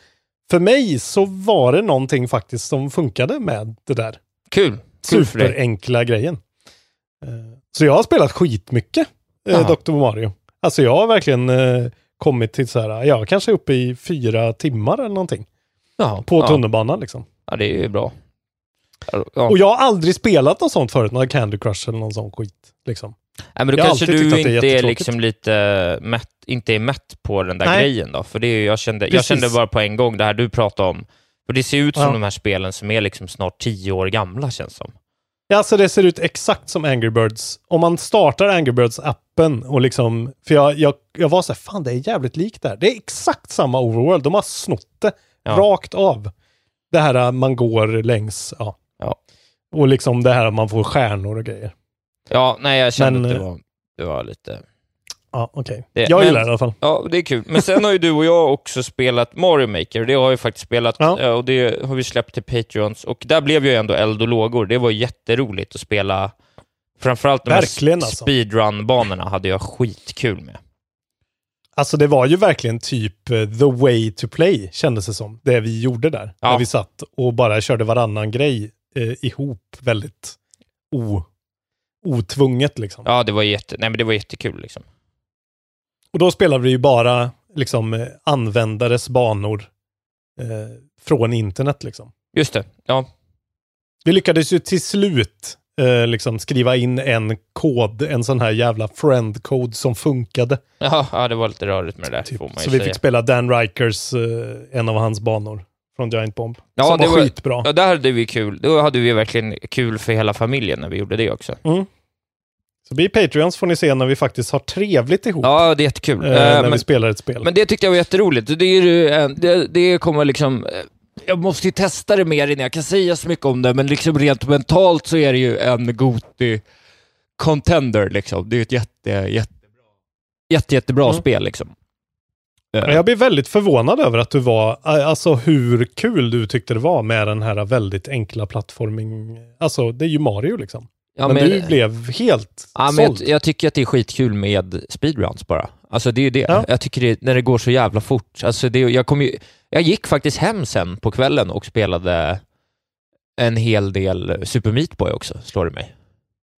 för mig så var det någonting faktiskt som funkade med det där Kul. Superenkla grejen. Eh, Så jag har spelat skitmycket eh, Jaha. Dr. Mario. Alltså jag har verkligen kommit till så här, jag kanske är uppe i fyra timmar eller någonting. Ja, På ja. tunnelbanan liksom. Ja, det är ju bra. Ja. Och jag har aldrig spelat något sånt förut, någon Candy Crush eller någon sån skit. Liksom. Nej, men då kanske du är inte är jättetråkigt. liksom lite mätt, inte är mätt på den där Nej. grejen då. För det är jag, kände, jag kände bara på en gång det här du pratade om. För det ser ut som Ja. de här spelen som är liksom snart tio år gamla känns som. Ja, alltså det ser ut exakt som Angry Birds. Om man startar Angry Birds-appen och liksom, för jag, jag, jag var så här, fan det är jävligt likt där. Det är exakt samma overworld, de har snott det Ja. rakt av. Det här äh, man går längs, ja. Ja. Och liksom det här att man får stjärnor och grejer. Ja, nej jag kände Men, att det eh, var, det var lite... Ja, okej. Det- Jag men- gillar det i alla fall. Ja, det är kul. Men sen har ju du och jag också spelat Mario Maker. Det har jag ju faktiskt spelat Ja. eh, och det har vi släppt till Patreons. Och där blev ju ändå eld och lågor. Det var jätteroligt att spela Framförallt de här Verkligen, alltså. speedrun-banorna hade jag skitkul med. Alltså det var ju verkligen typ eh, the way to play, kändes det som. Det vi gjorde där. Ja. När vi satt och bara körde varannan grej eh, ihop väldigt o, otvunget liksom. Ja, det var, jätte, nej, men det var jättekul. Liksom. Och då spelade vi ju bara liksom eh, användares banor eh, från internet liksom. Just det. Ja, Vi lyckades ju till slut eh, liksom skriva in en kod, en sån här jävla friend code som funkade. ja, ja det var lite rörigt med det där, Typ. Så vi fick spela Dan Rikers, eh, en av hans banor från Giant Bomb. Ja, som det var var- skitbra. Ja, där hade vi kul. Då hade vi verkligen kul för hela familjen när vi gjorde det också. Mm. Så bli Patreons får ni se när vi faktiskt har trevligt ihop. Ja, det är jättekul. eh, Eh, när men, vi spelar ett spel. men det tyckte jag var jätteroligt. Det, är eh, det, det kommer liksom... eh, Jag måste ju testa det mer innan jag kan säga så mycket om det, men liksom rent mentalt så är det ju en Goti contender liksom. Det är ett jätte, jättebra, jätte, jättebra Mm. spel liksom. Ja, Jag blir väldigt förvånad över att du var, alltså hur kul du tyckte det var med den här väldigt enkla plattforming. Alltså det är ju Mario liksom. ja, men, men- du blev helt Ja, men såld. jag, jag tycker att det är skitkul med speedruns bara. Alltså det är ju det. Ja. Jag tycker det, när det går så jävla fort. Alltså det, jag, kom ju, jag gick faktiskt hem sen på kvällen och spelade en hel del Super Meat Boy också, slår det mig.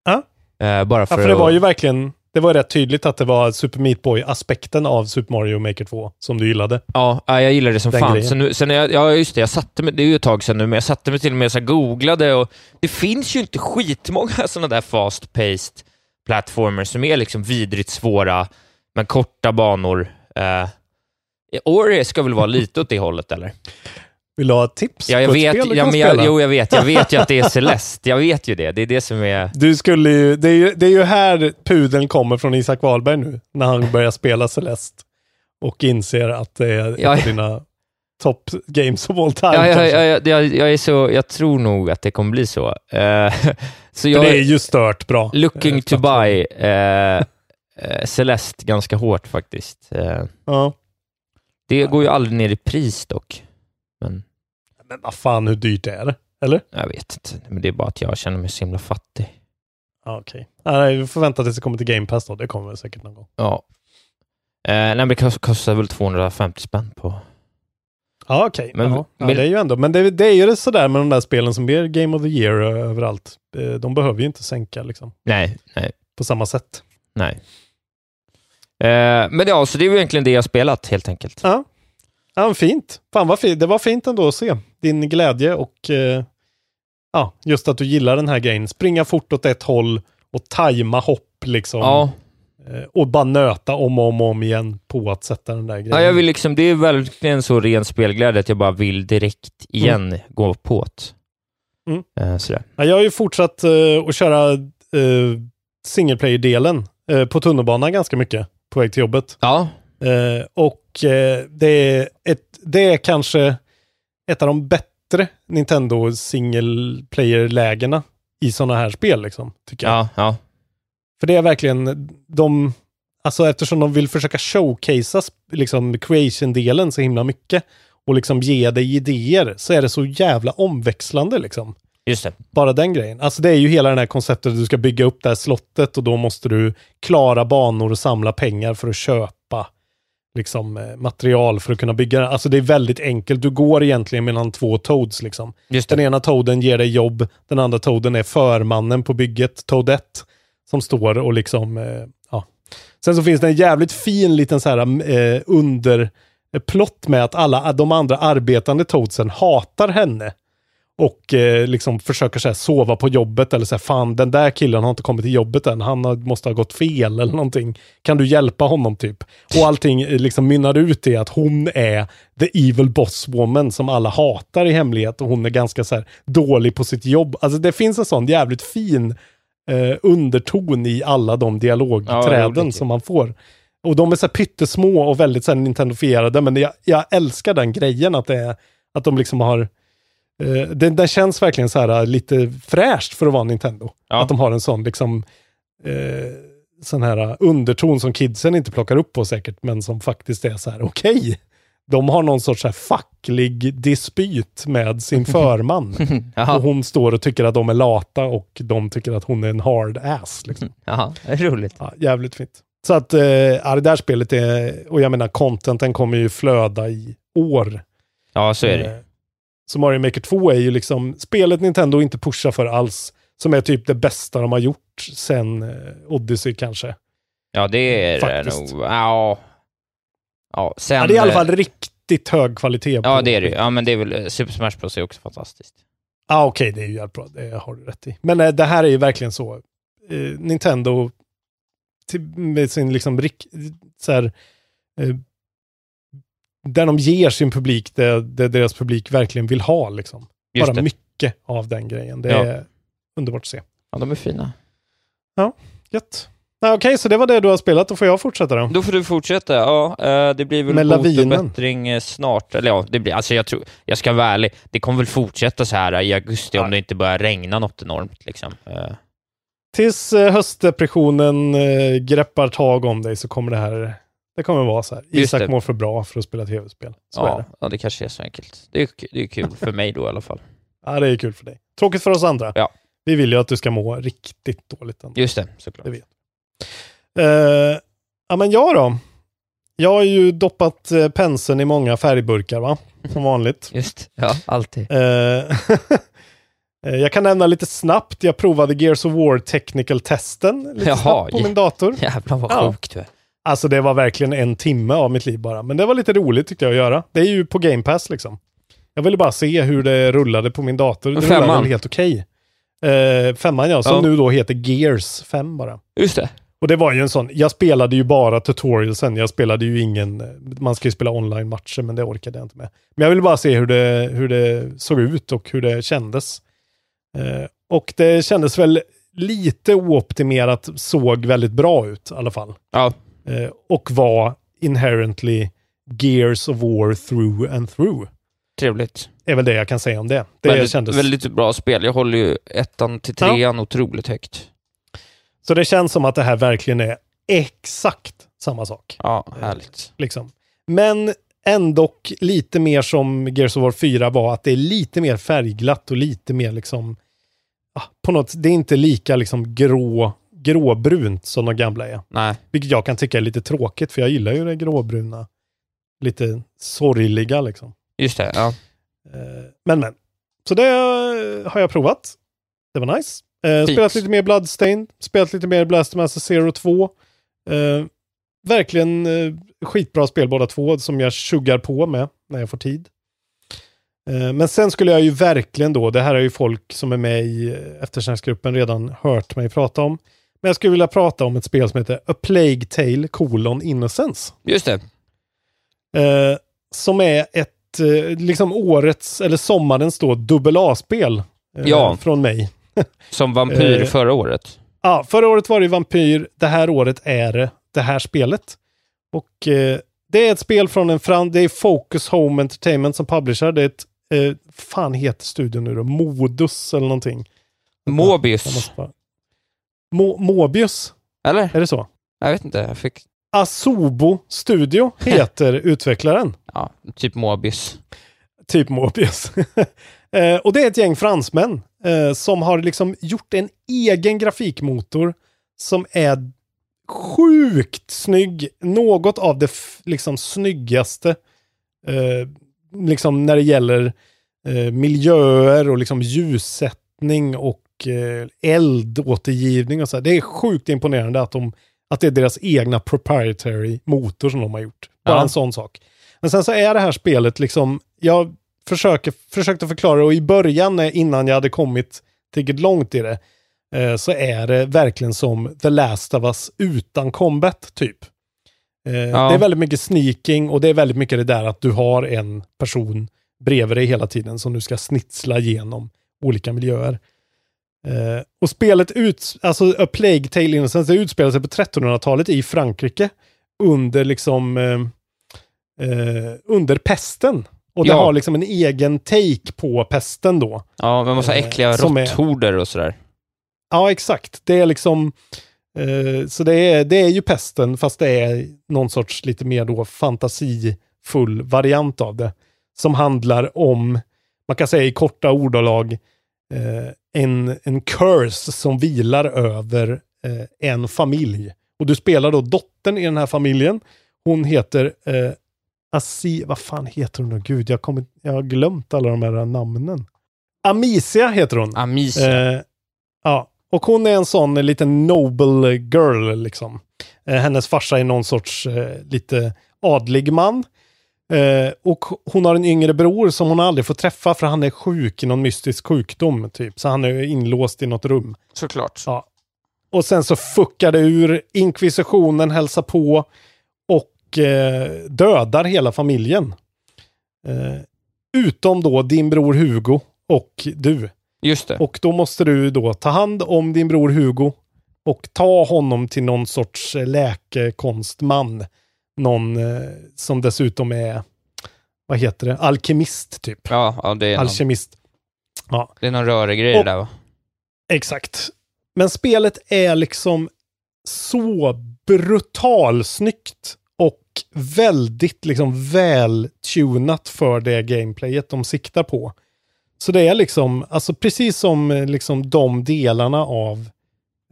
Ja. Eh, bara för, Ja, för det att- var ju verkligen, det var rätt tydligt att det var Super Meat Boy-aspekten av Super Mario Maker 2 som du gillade. Ja, ja, jag gillar det som Den fan. Sen, nu- sen jag, ja, just det, jag satte mig, det är ju ett tag sedan nu, men jag satte mig till och med och så googlade och det finns ju inte skitmånga sådana där fast-paced plattformers som är liksom vidrigt svåra, men korta banor. Uh, Ori ska väl vara lite åt det hållet, eller? Vill du ha ett tips Ja, jag på ett vet, spel du ja, men jag, spela? jo, jag vet. Jag vet ju att det är Celeste. Jag vet ju det. Det är det som är... Du skulle ju, det är ju, det är ju här pudeln kommer från Isak Wahlberg nu, när han börjar spela Celeste och inser att det är Ja. ett av dina top games of all time. Ja, jag, kanske. jag, jag, jag, är så, jag tror nog att det kommer bli så. Eh, så jag det är ju stört bra. looking Eh, to plattform. buy eh, eh, Celeste ganska hårt faktiskt. Ja. det går ju aldrig ner i pris dock. Men Men vad fan, hur dyrt är det? Eller? jag vet inte. Men det är bara att jag känner mig så himla fattig. Ja, Okej. Nej, vi får vänta tills det kommer till Game Pass då. Det kommer väl säkert någon gång. Ja. Eh, nej, men det kost- kostar väl 250 spänn på... Ja, okej. Men- ja, ja, men- det är ju ändå, men det, det är ju det sådär med de där spelen som blir Game of the Year eh, överallt. Eh, De behöver ju inte sänka liksom, Nej, nej, på samma sätt. nej. Eh, men ja, så det är ju egentligen det jag spelat helt enkelt. Ja, ja fint. Fan vad fint. Det var fint ändå att se din glädje och eh, ja, just att du gillar den här grejen. Springa fort åt ett håll och tajma hopp liksom. Ja, Eh, Och bara nöta om och om, och om igen på att sätta den där grejen. ja jag vill liksom, det är verkligen så ren spelglädje att jag bara vill direkt igen gå på det. Mm. Eh. Ja, jag har ju fortsatt eh, att köra uh, single player-delen eh, på tunnelbanan ganska mycket på väg till jobbet. Ja, Eh, och eh, det, är ett, det är kanske ett av de bättre Nintendo single player-lägena i sådana här spel, liksom, tycker jag. ja, ja. För det är verkligen de, alltså eftersom de vill försöka showcasea liksom creation-delen så himla mycket och liksom ge dig idéer så är det så jävla omväxlande liksom. Just det. Bara den grejen. Alltså det är ju hela det här konceptet att du ska bygga upp det här slottet och då måste du klara banor och samla pengar för att köpa liksom eh, material för att kunna bygga det. Alltså det är väldigt enkelt. Du går egentligen mellan två toads liksom. Just Den ena toaden ger dig jobb, den andra toaden är förmannen på bygget, toadette, som står och liksom, eh, ja. Sen så finns det en jävligt fin liten så här eh, under eh, plott med att alla de andra arbetande toadsen hatar henne. Och eh, liksom försöker så sova på jobbet eller så här, fan den där killen har inte kommit till jobbet än, han har, måste ha gått fel eller någonting. Kan du hjälpa honom typ? Och allting eh, liksom mynnar ut i att hon är the evil boss woman som alla hatar i hemlighet och hon är ganska så här dålig på sitt jobb. Alltså det finns en sån jävligt fin eh, underton i alla de Ja, dialogträden riktigt. som man får. Och de är så här pyttesmå och väldigt så här Nintendofierade, men jag, jag älskar den grejen att det är, att de liksom har eh, den, den känns verkligen så här eh, lite fräscht för att vara Nintendo. Ja. Att de har en sån liksom eh, sån här underton som kidsen inte plockar upp på säkert, men som faktiskt är så här okej. de har någon sorts så här facklig dispyt med sin förman. Och hon står och tycker att de är lata och de tycker att hon är en hard ass. Liksom. Jaha, roligt. Ja, jävligt fint. Så att, eh, ja, det där spelet är, och jag menar contenten kommer ju flöda i år. Ja, så är det. Så Mario Maker 2 är ju liksom spelet Nintendo inte pushar för alls. Som är typ det bästa de har gjort sen eh, Odyssey kanske. Ja, det är det nog. Ja. Ja, sen... Ja, det är i alla eh, fall riktigt hög kvalitet. på Ja, det är det. Ja, men det är väl... eh, Super Smash Bros är också fantastiskt. Ja, okej, det är ju jävligt bra. Det har du rätt i. Men eh, det här är ju verkligen så. Eh, Nintendo till, med sin liksom rik, så här, eh, där de ger sin publik det, det deras publik verkligen vill ha. Liksom. Just Bara det. mycket av den grejen. Det Ja. är underbart att se. Ja, de är fina. Gött. Nej, Okej, så det var det du har spelat. Då får jag fortsätta då. Då får du fortsätta. Ja, eh, det blir väl Med bot och bättring eh, snart. Eller ja, det blir, alltså jag tror, jag ska vara ärlig, det kommer väl fortsätta så här i augusti om det inte börjar regna något enormt liksom. Eh, Tills höstdepressionen greppar tag om dig så kommer det här, det kommer vara så här. Just Isak det. mår för bra för att spela tv-spel. Så är ja, det. ja, det kanske är så enkelt. Det är, det är kul för mig då i alla fall. Ja, det är kul för dig. Tråkigt för oss andra. Ja. Vi vill ju att du ska må riktigt dåligt. Ändå. Just det, såklart. Det vet Eh, ja, men jag då? Jag har ju doppat uh, penseln i många färgburkar, va? Som vanligt. Just, ja, alltid. Eh, jag kan nämna lite snabbt, jag provade Gears of War Technical-testen lite Jaha, snabbt på min dator. Jävlar vad Ja. sjuk du är. Alltså det var verkligen en timme av mitt liv bara. Men det var lite roligt tyckte jag att göra. Det är ju på Game Pass liksom. Jag ville bara se hur det rullade på min dator. Det Femman? rullade väl helt okej. Eh, femman ja, som Ja. nu då heter Gears 5 bara. Just det. Och det var ju en sån, jag spelade ju bara tutorialsen, jag spelade ju ingen, man ska ju spela online-matcher men det orkade jag inte med. Men jag ville bara se hur det, hur det såg ut och hur det kändes. Eh, och det kändes väl lite ooptimerat, såg väldigt bra ut i alla fall. Ja, Eh, och var inherently Gears of War through and through. trevligt. Är väl det jag kan säga om det. Det väldigt, kändes... väldigt bra spel. Jag håller ju ettan till trean otroligt högt. Så det känns som att det här verkligen är exakt samma sak. Ja, härligt. Liksom. Men ändå lite mer som Gears of War 4 var, att det är lite mer färgglatt och lite mer liksom, ah, på något, det är inte lika liksom grå, gråbrunt som de gamla är. Nej, Vilket jag kan tycka är lite tråkigt, för jag gillar ju det gråbruna, lite sorgliga liksom. just det. Ja. Eh, Men men. Så det eh, har jag provat. Det var nice. Eh, Fint. spelat lite mer Bloodstained, spelat lite mer Blastermaster Zero 2. Eh, verkligen skitbra spel båda två som jag tjuggar på med när jag får tid. Men sen skulle jag ju verkligen då, det här är ju folk som är med i eftersnacksgruppen redan hört mig prata om. Men jag skulle vilja prata om ett spel som heter A Plague Tale colon Innocence. Just det. Eh, som är ett, eh, liksom årets, eller sommarens då, dubbel A-spel. eh, Ja. Från mig. Som vampyr Eh, förra året. Ja, förra året var det Vampyr, det här året är det det här spelet. Och eh, det är ett spel från en fram, det är Focus Home Entertainment som publicerar. Det är ett, eh, fan heter studion nu då? Modus eller någonting. Mobius. Mo Mobius, Eller? är det så? Jag vet inte. Jag fick... Asobo Studio heter utvecklaren. Ja, typ Mobius. Typ Mobius. eh, och det är ett gäng fransmän eh, som har liksom gjort en egen grafikmotor som är sjukt snygg. Något av det liksom snyggaste eh, liksom när det gäller eh, miljöer och liksom ljussättning och eh, eldåtergivning och så. här. Det är sjukt imponerande att, de, att det är deras egna proprietary motor som de har gjort. Bara Ja. en sån sak. Men sen så är det här spelet liksom, jag försöker, försökte förklara och i början eh, innan jag hade kommit tillräckligt långt i det, eh, så är det verkligen som The Last of Us utan combat typ. Ja. Det är väldigt mycket sneaking och det är väldigt mycket det där att du har en person bredvid dig hela tiden som du ska snitsla igenom olika miljöer. Eh, och spelet ut, alltså A Plague Tale Innocence, det utspelar sig på 1300-talet i Frankrike under liksom eh, eh, under pesten. Och det Ja. har liksom en egen take på pesten då. Ja, med massa äckliga råtthorder och sådär. Ja, exakt. Det är liksom... Så det är, det är ju pesten, fast det är någon sorts lite mer då fantasi full variant av det. Som handlar om, man kan säga i korta ordalag, en, en curse som vilar över eh, en familj. Och du spelar då dottern i den här familjen. Hon heter eh, Asi, vad fan heter hon nu? Gud, jag, kommer, jag har glömt alla de här namnen. Amicia heter hon. Amicia. Eh, ja, och hon är en sån eh, liten noble girl liksom. Eh, hennes farsa är någon sorts eh, lite adlig man. Eh, och hon har en yngre bror som hon aldrig får träffa för han är sjuk i någon mystisk sjukdom. Typ. Så han är inlåst i något rum. Såklart. Ja. Och sen så fuckar det ur, inkvisitionen hälsar på och eh, dödar hela familjen. Eh, utom då din bror Hugo och du. Just det. Och då måste du då ta hand om din bror Hugo och ta honom till någon sorts eh, läkekonstman. Någon eh, som dessutom är, vad heter det, alkemist typ. Ja, ja det, är någon, Alkemist. Ja, det är någon rörig Och- där va? exakt. Men spelet är liksom så brutalsnyggt och väldigt liksom vältunat för det gameplayet de siktar på. Så det är liksom, alltså precis som eh, liksom de delarna av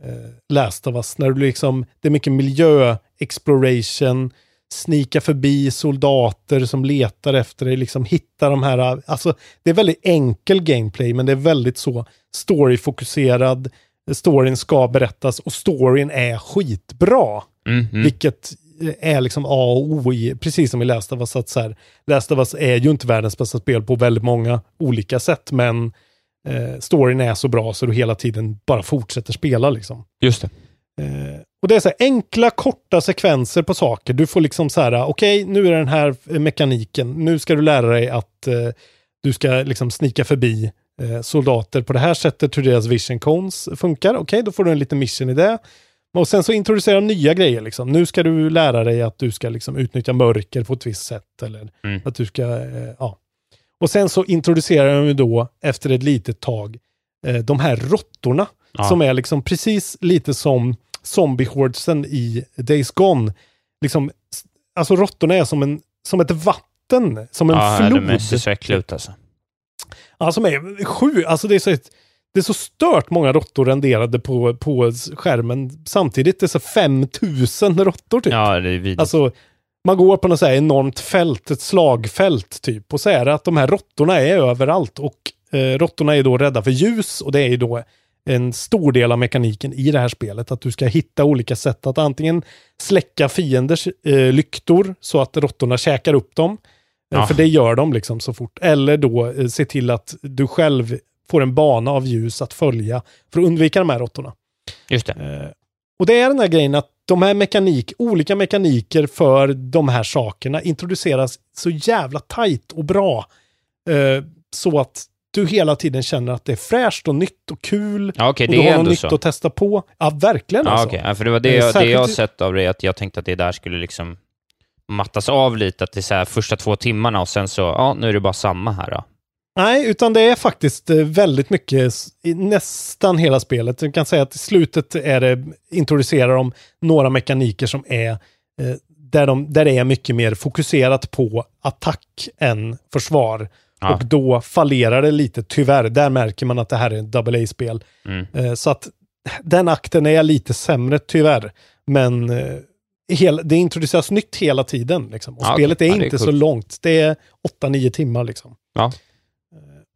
eh, Last of Us, när du liksom, det är mycket miljö, exploration, snika förbi soldater som letar efter dig, liksom hitta de här, alltså det är väldigt enkel gameplay, men det är väldigt så storyfokuserad, storyn ska berättas och storyn är skitbra. Mhm. Vilket är liksom A och O i, precis som vi läste av oss, att så här, Last of Us är ju inte världens bästa spel på väldigt många olika sätt, men eh, storyn är så bra så du hela tiden bara fortsätter spela liksom. Just det. Eh, och det är så här enkla, korta sekvenser på saker. Du får liksom så här, okej, nu är den här eh, mekaniken. Nu ska du lära dig att eh, du ska liksom snika förbi eh, soldater på det här sättet, hur deras vision cones funkar. Okej, då får du en liten mission i det. Och sen så introducerar de nya grejer. Liksom. Nu ska du lära dig att du ska liksom utnyttja mörker på ett visst sätt. Eller Mm. att du ska, eh, ja. Och sen så introducerar de då, efter ett litet tag, de här råttorna. Ja. Som är liksom precis lite som zombiehordsen i Days Gone. Liksom, alltså råttorna är som, en, som ett vatten, som en Ja, flod. de ser så äckliga ut alltså. Ja, som är sju. Alltså det är så, det är så stört många råttor renderade på, på skärmen samtidigt. Det är så 5000 råttor typ. Ja, det är vidrigt. Alltså, man går på något så här enormt fält, ett slagfält typ. Och så är det att de här råttorna är överallt. Och eh, råttorna är då rädda för ljus. Och det är ju då en stor del av mekaniken i det här spelet. Att du ska hitta olika sätt att antingen släcka fienders eh, lyktor så att råttorna käkar upp dem. Eh, Ja. För det gör de liksom så fort. Eller då eh, se till att du själv får en bana av ljus att följa för att undvika de här råttorna. Just det. Eh, och det är den här grejen att de här mekanik, olika mekaniker för de här sakerna introduceras så jävla tajt och bra. Eh, så att du hela tiden känner att det är fräscht och nytt och kul. Ja, okej, och du har något nytt så. att testa på. Ja, verkligen Ja, alltså. okej. Ja, för det var det, jag, det jag har sett av det, att jag tänkte att det där skulle liksom mattas av lite, att det är så här första två timmarna och sen så, ja, nu är det bara samma här då. Nej, utan det är faktiskt eh, väldigt mycket, i nästan hela spelet. Jag kan säga att i slutet är det, introducerar de några mekaniker som är eh, där, de, där det är mycket mer fokuserat på attack än försvar. Ja. Och då fallerar det lite, tyvärr. Där märker man att det här är ett double A-spel. Mm. Eh, så att den akten är lite sämre, tyvärr. Men eh, hel, det introduceras nytt hela tiden. Liksom. Och Ja, spelet är. Ja, det är inte så långt. Det är 8-9 timmar. Liksom. Ja.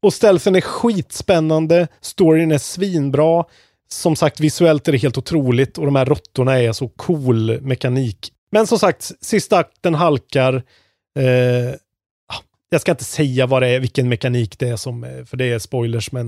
Och stealthen är skitspännande, storyn är svinbra. Som sagt, visuellt är det helt otroligt och de här råttorna är så cool mekanik. Men som sagt, sista akten halkar. Eh, jag ska inte säga vad det är, vilken mekanik det är som, eh, för det är spoilers, men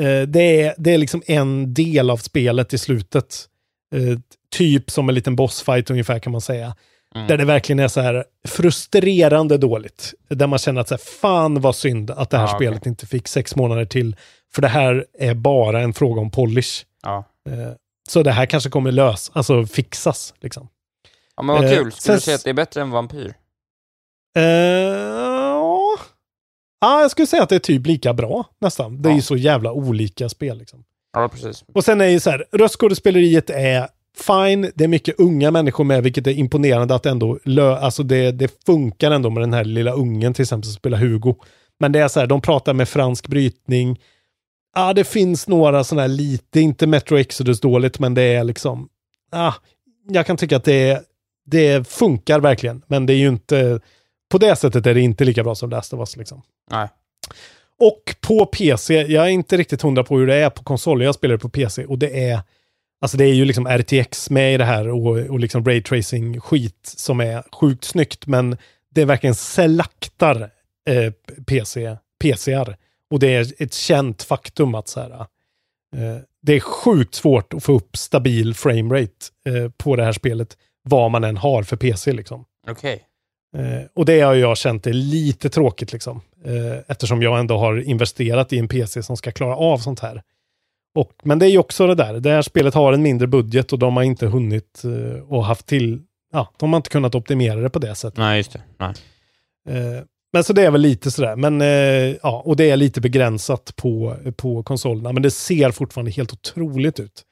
eh, det, är, det är liksom en del av spelet i slutet. Eh, typ som en liten bossfight ungefär kan man säga. Mm. Där det verkligen är så här frustrerande dåligt. Där man känner att så här, fan vad synd att det här Ja, spelet inte fick sex månader till. För det här är bara en fråga om polish. Ja. Eh, så det här kanske kommer lös, alltså fixas. Liksom. Ja, men vad Eh, kul. Skulle sen- du säga att det är bättre än Vampyr? Ja. ja, jag skulle säga att det är typ lika bra nästan. Det är ju så jävla olika spel. Liksom. Ja, precis. Och sen är ju så här, röstskådespeleriet är fine, det är mycket unga människor med, vilket är imponerande att ändå, lö, alltså det, det funkar ändå med den här lilla ungen till exempel som spelar Hugo. Men det är så här, de pratar med fransk brytning. Ja, det finns några sådana här lite, inte Metro Exodus dåligt, men det är liksom, ah, jag kan tycka att det, det funkar verkligen, men det är ju inte, på det sättet är det inte lika bra som Last of Us liksom. Nej. Och på PC, jag är inte riktigt hundra på hur det är på konsol, jag spelar på PC och det är, alltså det är ju liksom RTX med i det här och, och liksom raytracing skit som är sjukt snyggt, men det verkligen slaktar eh, PC, PCR. Och det är ett känt faktum att så här, eh, det är sjukt svårt att få upp stabil framerate eh, på det här spelet, vad man än har för PC liksom. Okej. Eh, och det har jag känt är lite tråkigt liksom. Eh, eftersom jag ändå har investerat i en PC som ska klara av sånt här. Och, men det är ju också det där, det här spelet har en mindre budget och de har inte hunnit eh, och haft till, ja, de har inte kunnat optimera det på det sättet. Nej, just det. Nej. Eh, men så det är väl lite sådär, men eh, ja, och det är lite begränsat på, på konsolerna, men det ser fortfarande helt otroligt ut.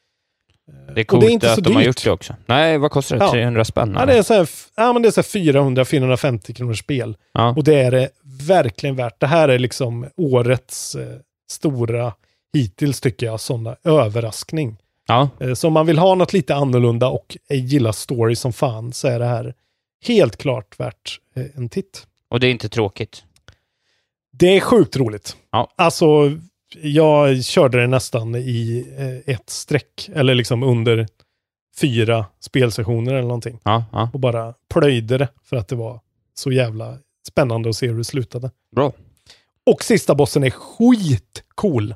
Det är Och coolt det är inte att så de har dyrt. gjort det också. Nej, vad kostar det? Ja. 300 spänn? Ja, det är så här, ja, men det är så här 400-450 kronors spel. Ja. Och det är det verkligen värt. Det här är liksom årets eh, stora, hittills tycker jag, sådana överraskning. Ja. Eh, så om man vill ha något lite annorlunda och gillar story som fan så är det här helt klart värt eh, en titt. Och det är inte tråkigt. Det är sjukt roligt. Ja. Alltså, jag körde det nästan i eh, ett streck, eller liksom under fyra spelsessioner eller någonting. Ja, ja. Och bara plöjde det för att det var så jävla spännande att se hur det slutade. Bra. Och sista bossen är skitcool.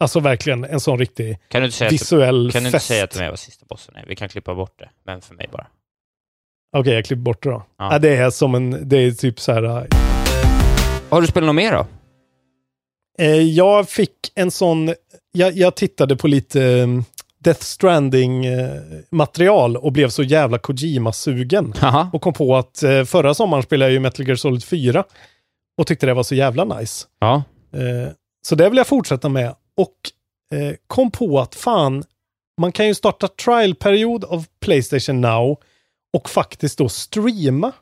Alltså verkligen en sån riktig Kan du inte säga, visuell att, kan du inte fest. säga till mig vad sista bossen är? Vi kan klippa bort det, men för mig bara. Okej, jag klipper bort det då. Ja. Ja. det är som en, det är typ så här. Har du spelat något mer då? Eh, jag fick en sån, jag, jag tittade på lite eh, Death Stranding eh, material och blev så jävla Kojima-sugen. Och kom på att förra sommaren spelade jag ju Metal Gear Solid 4 och tyckte det var så jävla nice. Ja. Så det vill jag fortsätta med. Och kom på att fan, man kan ju starta trial-period av Playstation Now och faktiskt då streama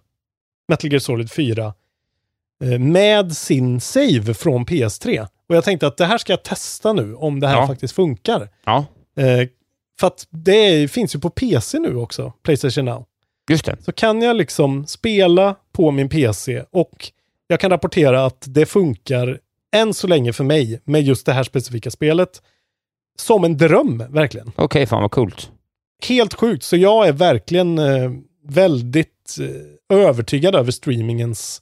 Metal Gear Solid 4 eh, med sin save från PS3. Och jag tänkte att det här ska jag testa nu, om det här Ja. faktiskt funkar. Ja, Eh, för att det finns ju på PC nu också, Playstation Now. just det. Så kan jag liksom spela på min PC och jag kan rapportera att det funkar än så länge för mig med just det här specifika spelet. Som en dröm, verkligen. Okej, fan vad coolt. Helt sjukt. Så jag är verkligen eh, väldigt eh, övertygad över streamingens...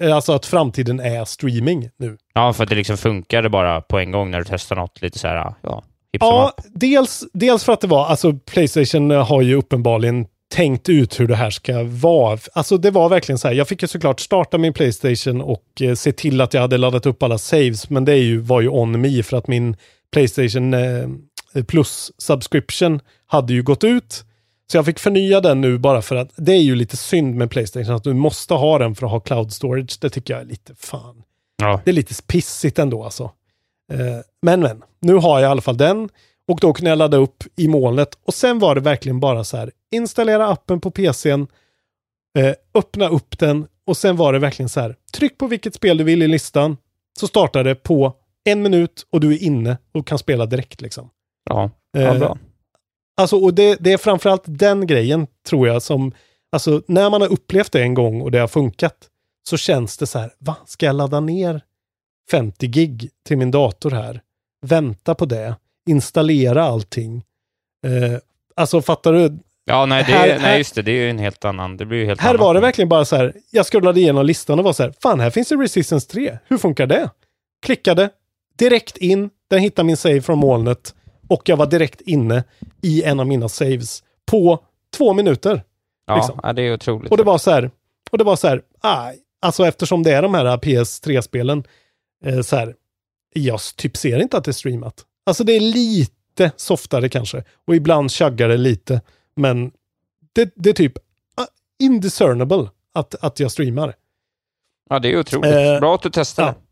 Eh, alltså att framtiden är streaming nu. Ja, för att det liksom funkade bara på en gång när du testar något lite så här, ja, Ja, dels, dels för att det var, alltså Playstation har ju uppenbarligen tänkt ut hur det här ska vara. Alltså det var verkligen så här, jag fick ju såklart starta min Playstation och eh, se till att jag hade laddat upp alla saves, men det är ju, var ju on me för att min Playstation eh, Plus subscription hade ju gått ut. Så jag fick förnya den nu bara för att det är ju lite synd med Playstation att du måste ha den för att ha cloud storage. Det tycker jag är lite fan. Ja. Det är lite pissigt ändå alltså. Eh, men men, nu har jag i alla fall den och då kunde jag ladda upp i molnet och sen var det verkligen bara så här installera appen på PCn, eh, öppna upp den och sen var det verkligen så här tryck på vilket spel du vill i listan så startar det på en minut och du är inne och kan spela direkt liksom. Ja, ja Eh, bra. Alltså, och det, det är framförallt den grejen tror jag som, alltså när man har upplevt det en gång och det har funkat, så känns det så här, va, ska jag ladda ner 50 gig till min dator här? Vänta på det, installera allting. Eh, alltså fattar du? Ja, nej, det, här- nej, här- just det. Det är ju en helt annan. Det blir ju helt Här annat. var det verkligen bara så här, jag scrollade igenom listan och var så här, fan här finns det Resistance 3, hur funkar det? Klickade, direkt in, den hittade min save från molnet och jag var direkt inne i en av mina saves på två minuter. Ja, liksom. det är otroligt. Och det var så här, och det var så här, aj, alltså eftersom det är de här PS3-spelen, eh, så här, jag typ ser inte att det är streamat. Alltså det är lite softare kanske, och ibland chuggar det lite, men det, det är typ ah, indiscernible att, att jag streamar. Ja, det är otroligt. Eh, Bra att du testade. ja.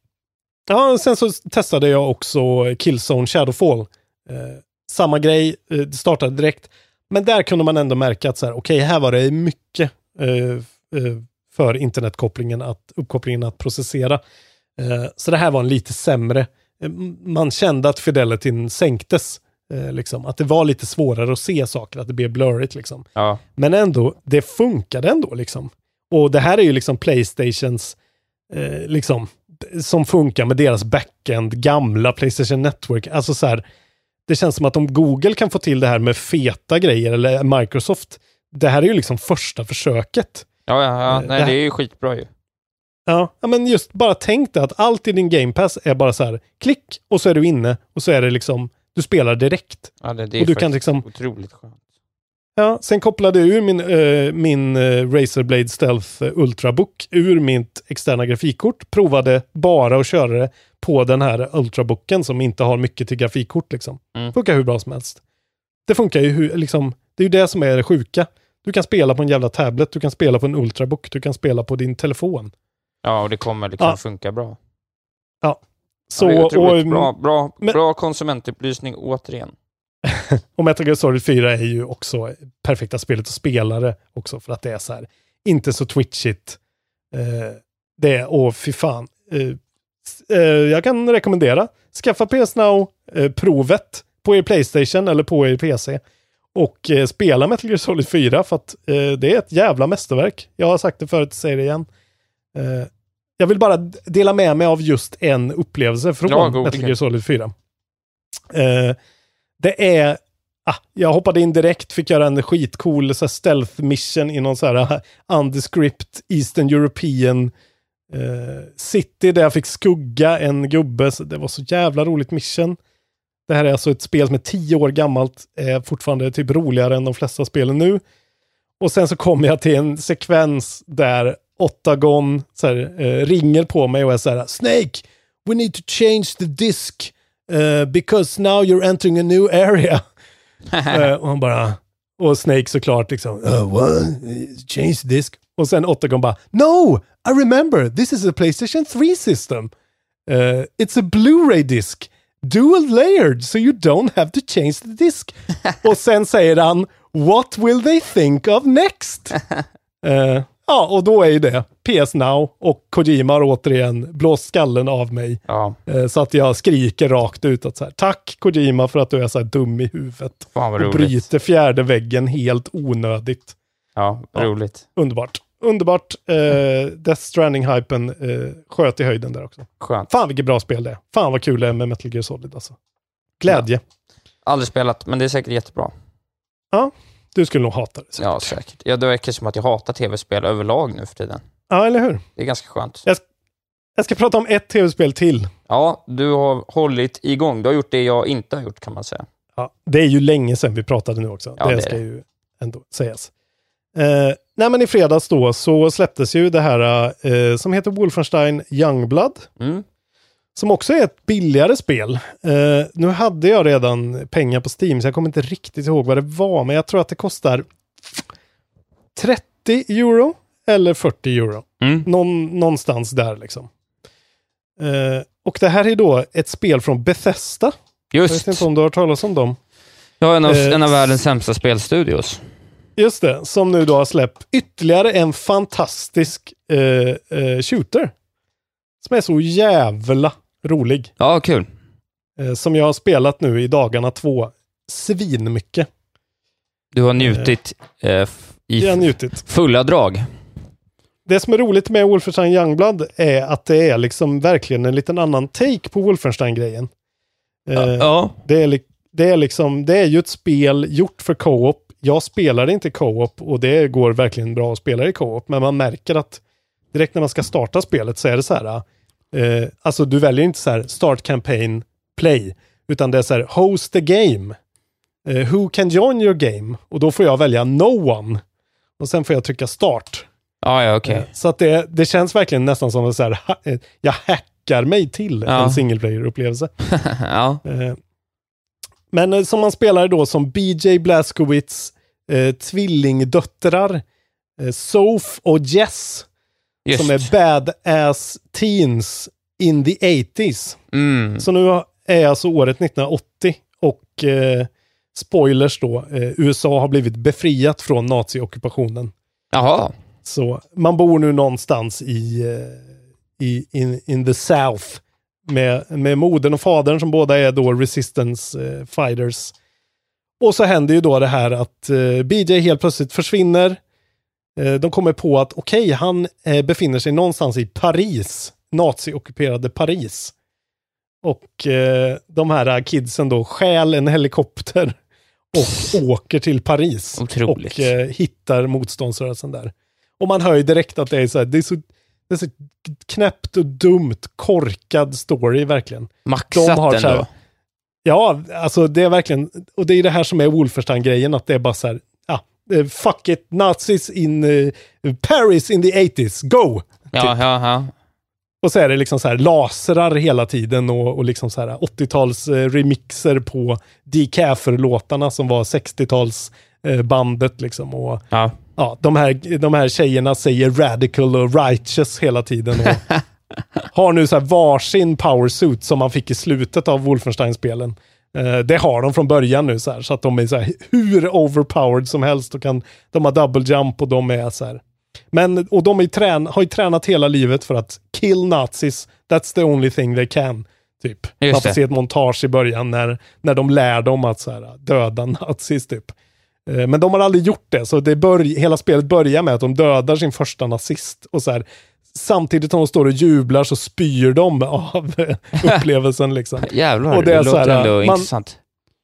Ja, sen så testade jag också Killzone Shadowfall. Eh, samma grej, eh, det startade direkt. Men där kunde man ändå märka att så här, okej, här var det mycket eh, för internetkopplingen, att, uppkopplingen att processera. Så det här var en lite sämre. Man kände att fidelityn sänktes. Liksom. Att det var lite svårare att se saker, att det blev blurrigt. Liksom. Ja. Men ändå, det funkade ändå. Liksom. Och det här är ju liksom Playstations, eh, liksom, som funkar med deras backend, gamla Playstation Network. Alltså så här, det känns som att om Google kan få till det här med feta grejer, eller Microsoft, det här är ju liksom första försöket. Ja, ja, ja. Eh, Nej, det- det är ju skitbra ju. Ja, men just bara tänk dig att allt i din Game Pass är bara så här, klick och så är du inne och så är det liksom, du spelar direkt. Ja, det, det är och du kan liksom, otroligt skönt. ja, sen kopplade jag ur min, eh, min eh, Razorblade Stealth eh, Ultrabook ur mitt externa grafikkort, provade bara att köra det på den här Ultrabooken som inte har mycket till grafikkort liksom. Mm. Funkar hur bra som helst. Det funkar ju hur, liksom, det är ju det som är det sjuka. Du kan spela på en jävla tablet, du kan spela på en Ultrabook, du kan spela på din telefon. Ja, och det kommer liksom Ja. funka bra. Så, ja, det är otroligt och, bra, bra, men- bra konsumentupplysning återigen. Och Metal Gear Solid 4 är ju också perfekta spelet att spela det också för att det är så här, inte så twitchigt. Eh, det är, åh fy fan. Eh, eh, jag kan rekommendera, skaffa PS Now-provet på er Playstation eller på er PC. Och eh, spela Metal Gear Solid 4 för att eh, det är ett jävla mästerverk. Jag har sagt det förut, säger det igen. Eh, jag vill bara dela med mig av just en upplevelse från Ja, Metal. Gear Solid 4. Eh, det är, ah, jag hoppade in direkt, fick göra en skitcool så stealth mission i någon så här ah, undescript Eastern European eh, city där jag fick skugga en gubbe. Det var så jävla roligt mission. Det här är alltså ett spel som är tio år gammalt, är fortfarande typ roligare än de flesta spelen nu. Och sen så kommer jag till en sekvens där Ottagon så här, eh, ringer på mig och är så här Snake, we need to change the disk eh, because now you're entering a new area. Eh, och han bara, och Snake såklart liksom, uh, what? Change the disk. Och sen Ottagon bara, no, I remember, this is a Playstation 3 system. Uh, it's a Blu-ray disc. Dual layered, so you don't have to change the disk. och sen säger han, what will they think of next? Eh, ja, och då är ju det PS Now och Kojima har återigen blåst skallen av mig. Ja, Eh, Så att jag skriker rakt ut att så här, tack Kojima för att du är så här dum i huvudet. fan vad Och roligt. bryter fjärde väggen helt onödigt. Ja, Ja. roligt. Underbart. Underbart. Eh, Death Stranding-hypen eh, sköt i höjden där också. Skönt. Fan vilket bra spel det är. Fan vad kul det är med Metal Gear Solid alltså. Glädje. Aldrig spelat, men det är säkert jättebra. Du skulle nog hata det. Ja, säkert. Ja, det verkar som att jag hatar tv-spel överlag nu för tiden. Ja, eller hur? Det är ganska skönt. Jag, jag ska prata om ett tv-spel till. Ja, du har hållit igång. Du har gjort det jag inte har gjort kan man säga. Ja, det är ju länge sedan vi pratade nu också. Ja, det, det ska ju ändå sägas. Eh, nej, men i fredags då så släpptes ju det här eh, som heter Wolfenstein Youngblood. Mm. Som också är ett billigare spel. Eh, nu hade jag redan pengar på Steam så jag kommer inte riktigt ihåg vad det var. Men jag tror att det kostar 30 euro eller 40 euro. Mm. Någon, någonstans där liksom. Eh, och det här är då ett spel från Bethesda. Jag vet Just. inte om du har hört talas om dem. Ja, en av, Eh, en av världens sämsta spelstudios. Just det, som nu då har släppt ytterligare en fantastisk eh, eh, shooter. Som är så jävla rolig. Ja, kul. Eh, som jag har spelat nu i dagarna två. Svinmycket. Du har njutit eh, i har njutit. fulla drag. Det som är roligt med Wolfenstein Youngblood är att det är liksom verkligen en liten annan take på Wolfenstein-grejen. Eh, Ja. Det är, det, är liksom, det är ju ett spel gjort för co-op. Jag spelar inte co-op och det går verkligen bra att spela i co-op. Men man märker att direkt när man ska starta spelet så är det så här. Eh, alltså du väljer inte så här start campaign play. Utan det är så här host the game. Eh, who can join your game? Och då får jag välja no one. Och sen får jag trycka start. Ja, ja, okej. Eh, Så att det, det känns verkligen nästan som att så här, eh, jag hackar mig till Ja. en single player-upplevelse. ja. Men eh, som man spelar då som BJ Blazkowicz eh, tvillingdöttrar, eh, Soph och Jess, Just. som är badass teens in the 80s. Mm. Så nu är alltså året 1980 och eh, spoilers då, eh, USA har blivit befriat från naziockupationen. Jaha. Så man bor nu någonstans i, eh, i in, in the South med, med modern och fadern som båda är då resistance eh, fighters. Och så händer ju då det här att eh, BJ helt plötsligt försvinner. Eh, de kommer på att okej, okay, han eh, befinner sig någonstans i Paris, nazi-ockuperade Paris. Och eh, de här kidsen då stjäl en helikopter och åker till Paris. Otroligt. Och eh, hittar motståndsrörelsen där. Och man hör ju direkt att det är så här, det är så, det är så knäppt och dumt, korkad story verkligen. Maxat de har så här, ändå. Ja, alltså det är verkligen, och det är det här som är Wolfenstein-grejen, att det är bara så här, ja, eh, fuck it, nazis in uh, Paris in the 80s, go! Ja, typ. ja, ja. Och så är det liksom så här lasrar hela tiden och, och liksom så här 80-tals eh, remixer på Decaffer-låtarna som var 60-tals eh, bandet liksom. Och, ja. Ja, de, här, de här tjejerna säger radical och righteous hela tiden. Och har nu så här varsin powersuit som man fick i slutet av Wolfenstein-spelen. Eh, det har de från början nu så här, så att de är så här hur overpowered som helst. Och kan, de har double jump och de är så här. Men, och de är trän, har ju tränat hela livet för att kill nazis, that's the only thing they can. Typ. Just Man får det. se ett montage i början när, när de lär dem att så här, döda nazis typ. Eh, Men de har aldrig gjort det, så det börj- hela spelet börjar med att de dödar sin första nazist. Och så här, samtidigt som de står och jublar så spyr de av upplevelsen. Liksom. Jävlar, Och det, det är så låter här, ändå man- intressant.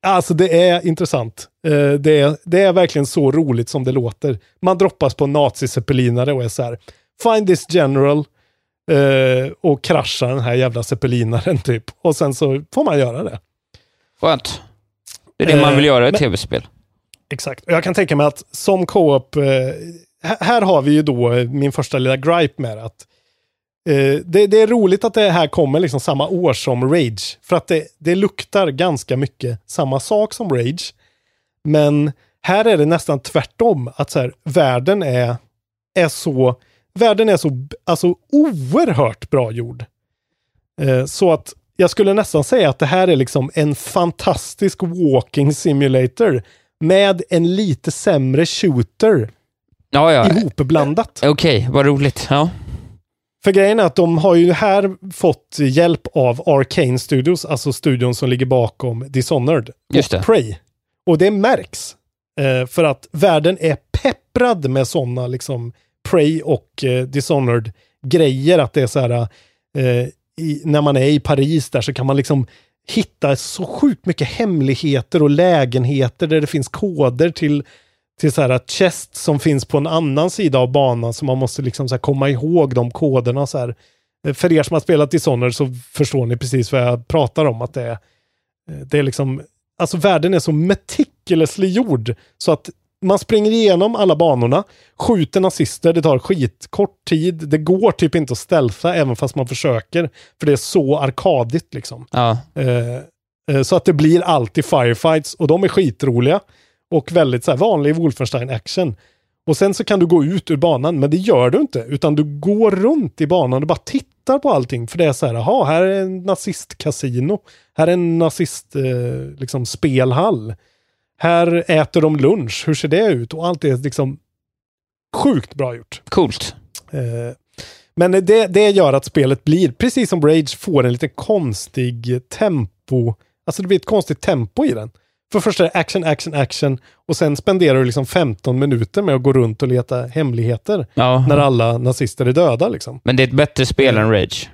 Alltså det är intressant. Eh, Det är, det är verkligen så roligt som det låter. Man droppas på en naziseppelinare och är så här, find this general eh, och kraschar den här jävla zeppelinaren typ. Och sen så får man göra det. Skönt. Det är det man vill göra i tv-spel. Exakt. Och jag kan tänka mig att som co-op, eh, här- har vi ju då eh, min första lilla gripe med det, att eh, det, det är roligt att det här kommer liksom samma år som Rage. För att det, det luktar ganska mycket samma sak som Rage. Men här är det nästan tvärtom, att så här, världen är, är så, världen är så alltså, oerhört bra gjord. Eh, så att jag skulle nästan säga att det här är liksom en fantastisk walking simulator med en lite sämre shooter Ja, ja. ihopblandat. Okej, vad roligt. Ja. För grejen är att de har ju här fått hjälp av Arcane Studios, alltså studion som ligger bakom Dishonored Just och. Prey. Och det märks. Eh, för att världen är pepprad med sådana liksom Prey och eh, Dishonored grejer. Att det är så här, eh, i, när man är i Paris där så kan man liksom hitta så sjukt mycket hemligheter och lägenheter där det finns koder till till så här chest som finns på en annan sida av banan så man måste liksom så här komma ihåg de koderna så här. Eh, för er som har spelat Dishonored så förstår ni precis vad jag pratar om att det är. Eh, det är liksom, alltså världen är så meticulously gjord så att man springer igenom alla banorna, skjuter nazister, det tar skitkort tid, det går typ inte att stealtha även fast man försöker, för det är så arkadigt liksom. Ja. Eh, eh, så att det blir alltid firefights och de är skitroliga och väldigt så här, vanlig Wolfenstein-action. Och sen så kan du gå ut ur banan, men det gör du inte, utan du går runt i banan och bara tittar på allting. För det är så här, jaha, här är en nazistkasino, här är en nazist, eh, liksom, spelhall. Här äter de lunch, hur ser det ut? Och allt är liksom sjukt bra gjort. Coolt. Eh, Men det, det gör att spelet blir, precis som Rage, får en lite konstig tempo. Alltså det blir ett konstigt tempo i den. För först är det action, action, action och sen spenderar du liksom 15 minuter med att gå runt och leta hemligheter. Ja. När alla nazister är döda liksom. Men det är ett bättre spel än Rage.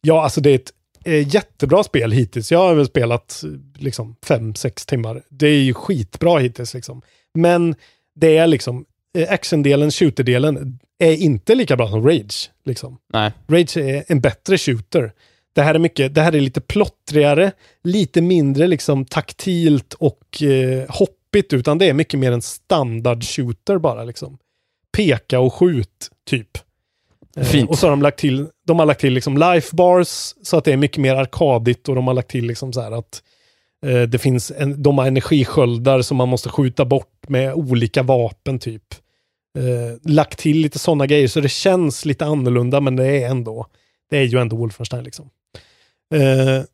Ja, alltså det är ett jättebra spel hittills. Jag har väl spelat liksom 5-6 timmar. Det är ju skitbra hittills liksom. Men det är liksom, eh, actiondelen, shooterdelen är inte lika bra som Rage. Liksom. Nej. Rage är en bättre shooter. Det här är mycket, det här är lite plottrigare, lite mindre liksom taktilt och eh, hoppigt, utan det är mycket mer en standard shooter bara liksom. Peka och skjut, typ. Eh, Fint. Och så har de lagt till, de har lagt till liksom life bars så att det är mycket mer arkadigt och de har lagt till liksom så här att eh, det finns en, de har energisköldar som man måste skjuta bort med olika vapen typ. Eh, lagt till lite sådana grejer så det känns lite annorlunda men det är ändå, det är ju ändå Wolfenstein liksom. Eh,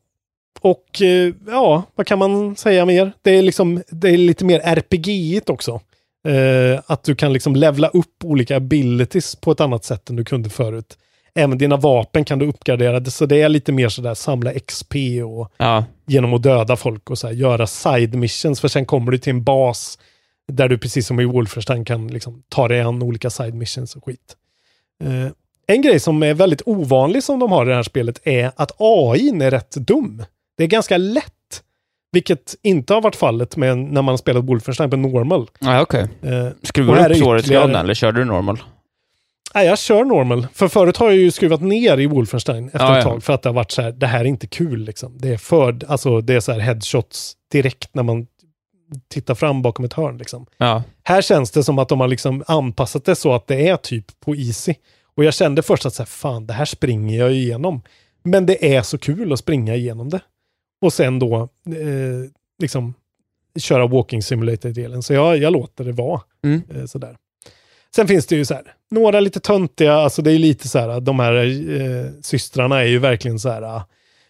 och eh, ja, vad kan man säga mer? Det är, liksom, det är lite mer RPG-igt också. Eh, att du kan liksom levla upp olika abilities på ett annat sätt än du kunde förut. Även dina vapen kan du uppgradera, så det är lite mer sådär samla XP och Ja. genom att döda folk och så här, göra side missions. För sen kommer du till en bas där du precis som i Wolfenstein kan liksom ta dig an olika side missions och skit. Eh, en grej som är väldigt ovanlig som de har i det här spelet är att AI är rätt dum. Det är ganska lätt, vilket inte har varit fallet med när man spelat Wolfenstein på normal. Ja, okej. Eh, Skruvar du upp svårighetsgraden eller kör du normal? Nej, jag kör normal. För förut har jag ju skruvat ner i Wolfenstein efter Ja, ett ja. tag. För att det har varit så här, det här är inte kul liksom. Det är för, alltså det är så här headshots direkt när man tittar fram bakom ett hörn liksom. Ja. Här känns det som att de har liksom anpassat det så att det är typ på easy. Och jag kände först att så här, fan, det här springer jag igenom. Men det är så kul att springa igenom det. Och sen då eh, liksom köra walking simulator-delen. Så jag, jag låter det vara. Mm. Eh, sådär. Sen finns det ju så här, några lite töntiga, alltså det är lite så här, de här eh, systrarna är ju verkligen så här, ah,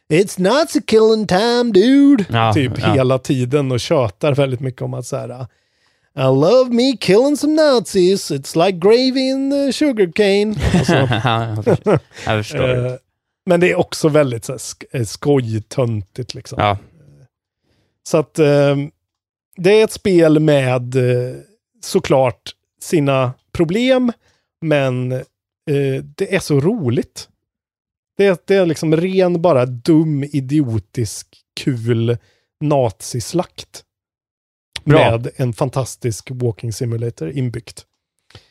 It's not a killing time dude. Ja, typ ja. hela tiden och tjötar väldigt mycket om att så här, I love me killing some nazis, it's like gravy in sugarcane. Och så. jag förstår. Jag förstår. Men det är också väldigt så här, eh, skojtöntigt liksom. ja. Så att eh, det är ett spel med eh, såklart sina problem, men eh, det är så roligt. Det, är- det är liksom ren, bara dum, idiotisk, kul nazislakt. Bra. Med en fantastisk walking simulator inbyggt.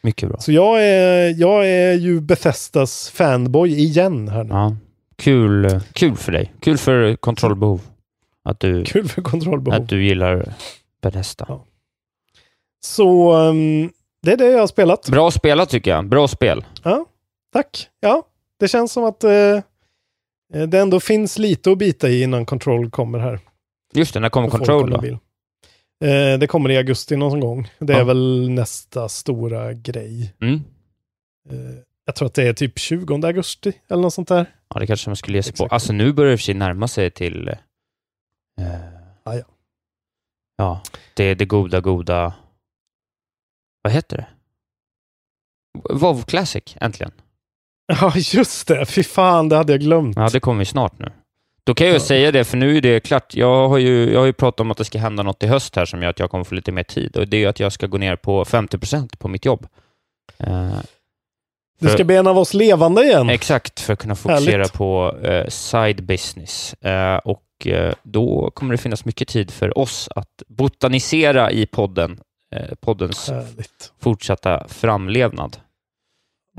Mycket bra. Så jag är, jag är ju Bethesdas fanboy igen här nu. Ja. Kul, kul för dig. Kul för kontrollbehov. Att du, Kul för kontrollbehov. att du gillar Bethesda. Ja. Så ehm, det är det jag har spelat. Bra spelat tycker jag. Bra spel. Ja, tack. Ja, det känns som att eh, det ändå finns lite att bita i innan Control kommer här. Just det, när kommer Control då? Eh, det kommer i augusti någon gång. Det är Ja. väl nästa stora grej. Mm. Eh, jag tror att det är typ 20 augusti eller något sånt där. Ja, det kanske man skulle ge sig på. Alltså nu börjar det för sig närma sig till... Eh, Ah, ja. ja, det är det goda, goda... Vad heter det? WoW Classic, äntligen. Ja, just det. Fy fan, det hade jag glömt. Ja, det kommer ju snart nu. Då kan jag ju Ja. säga det, för nu är det klart. Jag har, ju, jag har ju pratat om att det ska hända något i höst här som gör att jag kommer få lite mer tid. Och det är ju att jag ska gå ner på 50% på mitt jobb. Eh, Du ska bli en av oss levande igen. Exakt, för att kunna fokusera Härligt. på eh, side business. Eh, och eh, då kommer det finnas mycket tid för oss att botanisera i podden, eh, poddens Härligt. fortsatta framlevnad.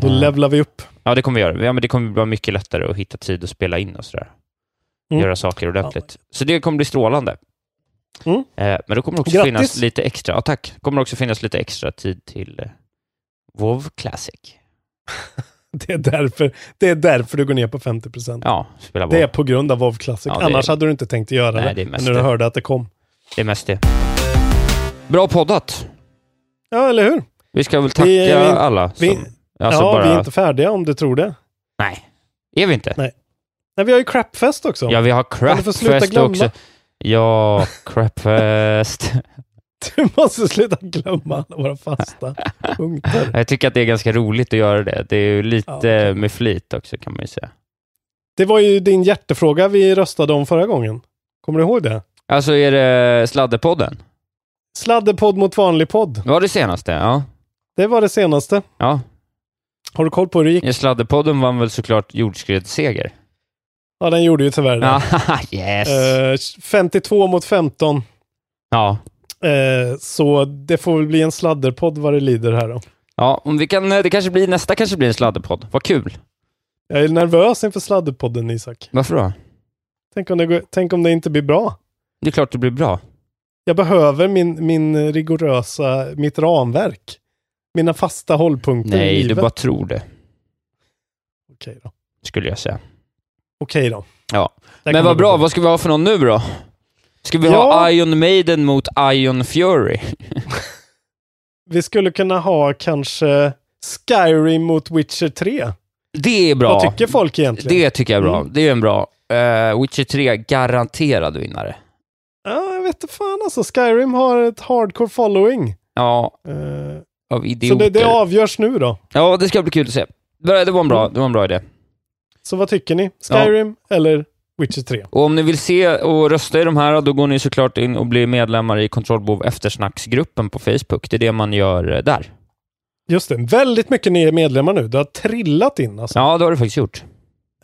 Då Eh, levlar vi upp. Ja, det kommer vi göra. Ja, men det kommer vara mycket lättare att hitta tid att spela in och sådär. Mm. Göra saker ordentligt. Så det kommer bli strålande. Mm. Eh, men då kommer det också Grattis. finnas lite extra, ja tack, kommer det också finnas lite extra tid till eh, WoW Classic. Det är, därför, det är därför du går ner på 50%. Ja, spela WoW. Det är på grund av WoW Classic. Ja, Annars hade du inte tänkt göra Nej, det. det är Men när du det. hörde att det kom. Det är mest det. Bra poddat. Ja, eller hur? Vi ska väl tacka Vi- vi- alla som... vi- alltså ja, bara... vi är inte färdiga om du tror det. Nej, är vi inte? Nej. Nej, vi har ju Crapfest också. Ja, vi har Crapfest också. Ja, Crapfest. Du måste sluta glömma alla våra fasta punkter. Jag tycker att det är ganska roligt att göra det. Det är ju lite Ja, okej. med flit också kan man ju säga. Det var ju din hjärtefråga vi röstade om förra gången. Kommer du ihåg det? Alltså är det Sladdepodden? Sladdepodd mot vanlig podd. Var det senaste? Ja. Det var det senaste. ja. Har du koll på hur det gick? ja Sladdepodden vann väl såklart jordskredsseger? Ja, den gjorde ju tyvärr det. Yes. Eh, 52 mot 15. Ja. Eh, så det får väl bli en sladderpodd vad det lider här då. Ja, om vi kan, det kanske blir, nästa kanske blir en sladdepodd. Vad kul. Jag är nervös inför sladderpodden Isak. Varför då? Tänk om det, går- tänk om det inte blir bra. Det är klart det blir bra. Jag behöver min, min rigorösa, mitt ramverk. Mina fasta hållpunkter i Nej, livet. du bara tror det, Okej då. skulle jag säga. Okej då. Ja. Där Men vad bra, vad ska vi ha för någon nu då? Ska vi Ja. ha Iron Maiden mot Iron Fury? Vi skulle kunna ha kanske Skyrim mot Witcher 3. Det är bra. Vad tycker folk egentligen? Det tycker jag är bra. Mm. Det är en bra. Uh, Witcher 3, garanterad vinnare. Ja, jag vet inte fan alltså. Skyrim har ett hardcore following. Ja, Eh, av så idioter. det, det avgörs nu då. Ja, det ska bli kul att se. Det var en bra, det var en bra idé. Så vad tycker ni? Skyrim eller Witcher 3? Och om ni vill se och rösta i de här, då går ni såklart in och blir medlemmar i Kontrollbehov eftersnacksgruppen på Facebook. Det är det man gör eh, där. Just det, väldigt mycket nya medlemmar nu. Det har trillat in alltså. Ja, det har det faktiskt gjort.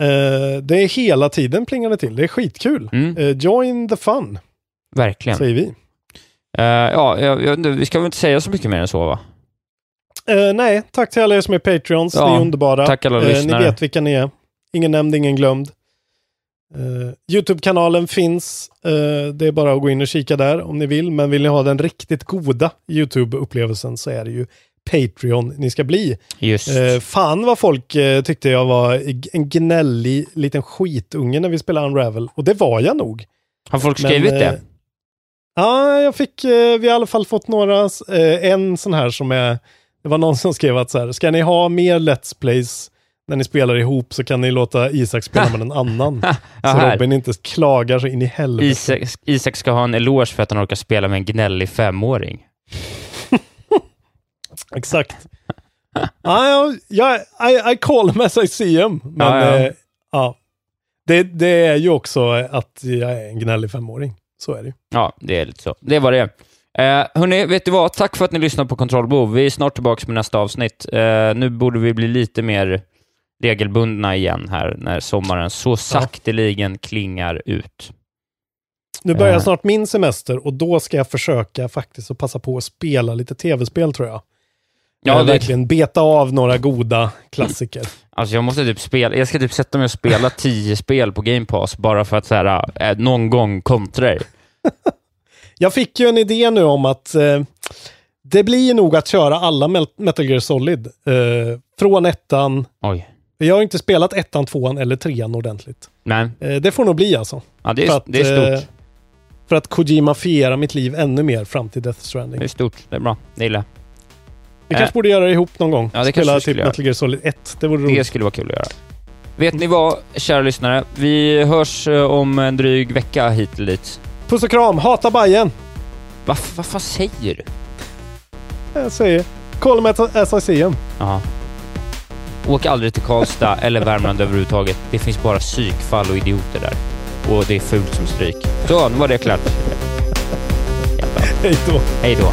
Eh, det är hela tiden plingande till. Det är skitkul. Mm. Eh, join the fun, Verkligen. säger vi. Eh, ja, jag, jag, vi ska väl inte säga så mycket mer än så, va? Nej, tack till alla er som är Patreons. Ja, ni är underbara. tack alla Eh, ni lyssnare. vet vilka ni är. Ingen nämnd, ingen glömd. Eh, Youtube-kanalen finns. Eh, det är bara att gå in och kika där om ni vill. Men vill ni ha den riktigt goda Youtube-upplevelsen så är det ju Patreon ni ska bli. Just. Eh, fan vad folk tyckte jag var en gnällig liten skitunge när vi spelade Unravel. Och det var jag nog. Har folk Men, skrivit eh, det? Ja, jag fick, vi har i alla fall fått några, en sån här som är, det var någon som skrev att så här, ska ni ha mer Let's Plays när ni spelar ihop så kan ni låta Isak spela med en annan. Så här. Robin inte klagar så in i helvete. Isak, Isak ska ha en eloge för att han orkar spela med en gnällig femåring. Exakt. ja, ja, I, I call them as I see them. Men Ja, ja, eh, ja. Det, det är ju också att jag är en gnällig femåring. Så är det ju. Ja, det är lite så. Det var det. Eh, hörni, vet du vad? Tack för att ni lyssnar på Kontrollbehov. Vi är snart tillbaka med nästa avsnitt. Eh, nu borde vi bli lite mer regelbundna igen här när sommaren så sakteligen klingar ut. Nu börjar Eh. snart min semester och då ska jag försöka faktiskt att passa på att spela lite tv-spel tror jag. Ja, det- verkligen beta av några goda klassiker. Alltså jag måste typ spela, jag ska typ sätta mig och spela tio spel på Game Pass bara för att så här, eh, någon gång kontra. Jag fick ju en idé nu om att eh, det blir nog att köra alla Metal Gear Solid. Eh, från ettan. Oj. Jag har inte spelat ettan, tvåan eller trean ordentligt. Nej. Eh, det får nog bli alltså. Ja, det är, att, det är eh, stort. för att Kojima-fiera mitt liv ännu mer fram till Death Stranding. Det är stort. Det är bra. Det gillar jag. Vi Eh. kanske borde göra det ihop någon gång. Ja, det Spela typ göra. Metal Gear Solid 1. Det vore Det roligt. skulle vara kul att göra. Vet ni vad, kära lyssnare? Vi hörs eh, om en dryg vecka hit eller dit. Puss och kram, hata Bajen. Vad vad fan säger du? Jag säger, call them as I see them. Ja. Åk aldrig till Karlstad eller Värmland överhuvudtaget. Det finns bara psykfall och idioter där. Och det är fult som stryk. Så, nu var det klart. Hej då. Hej då.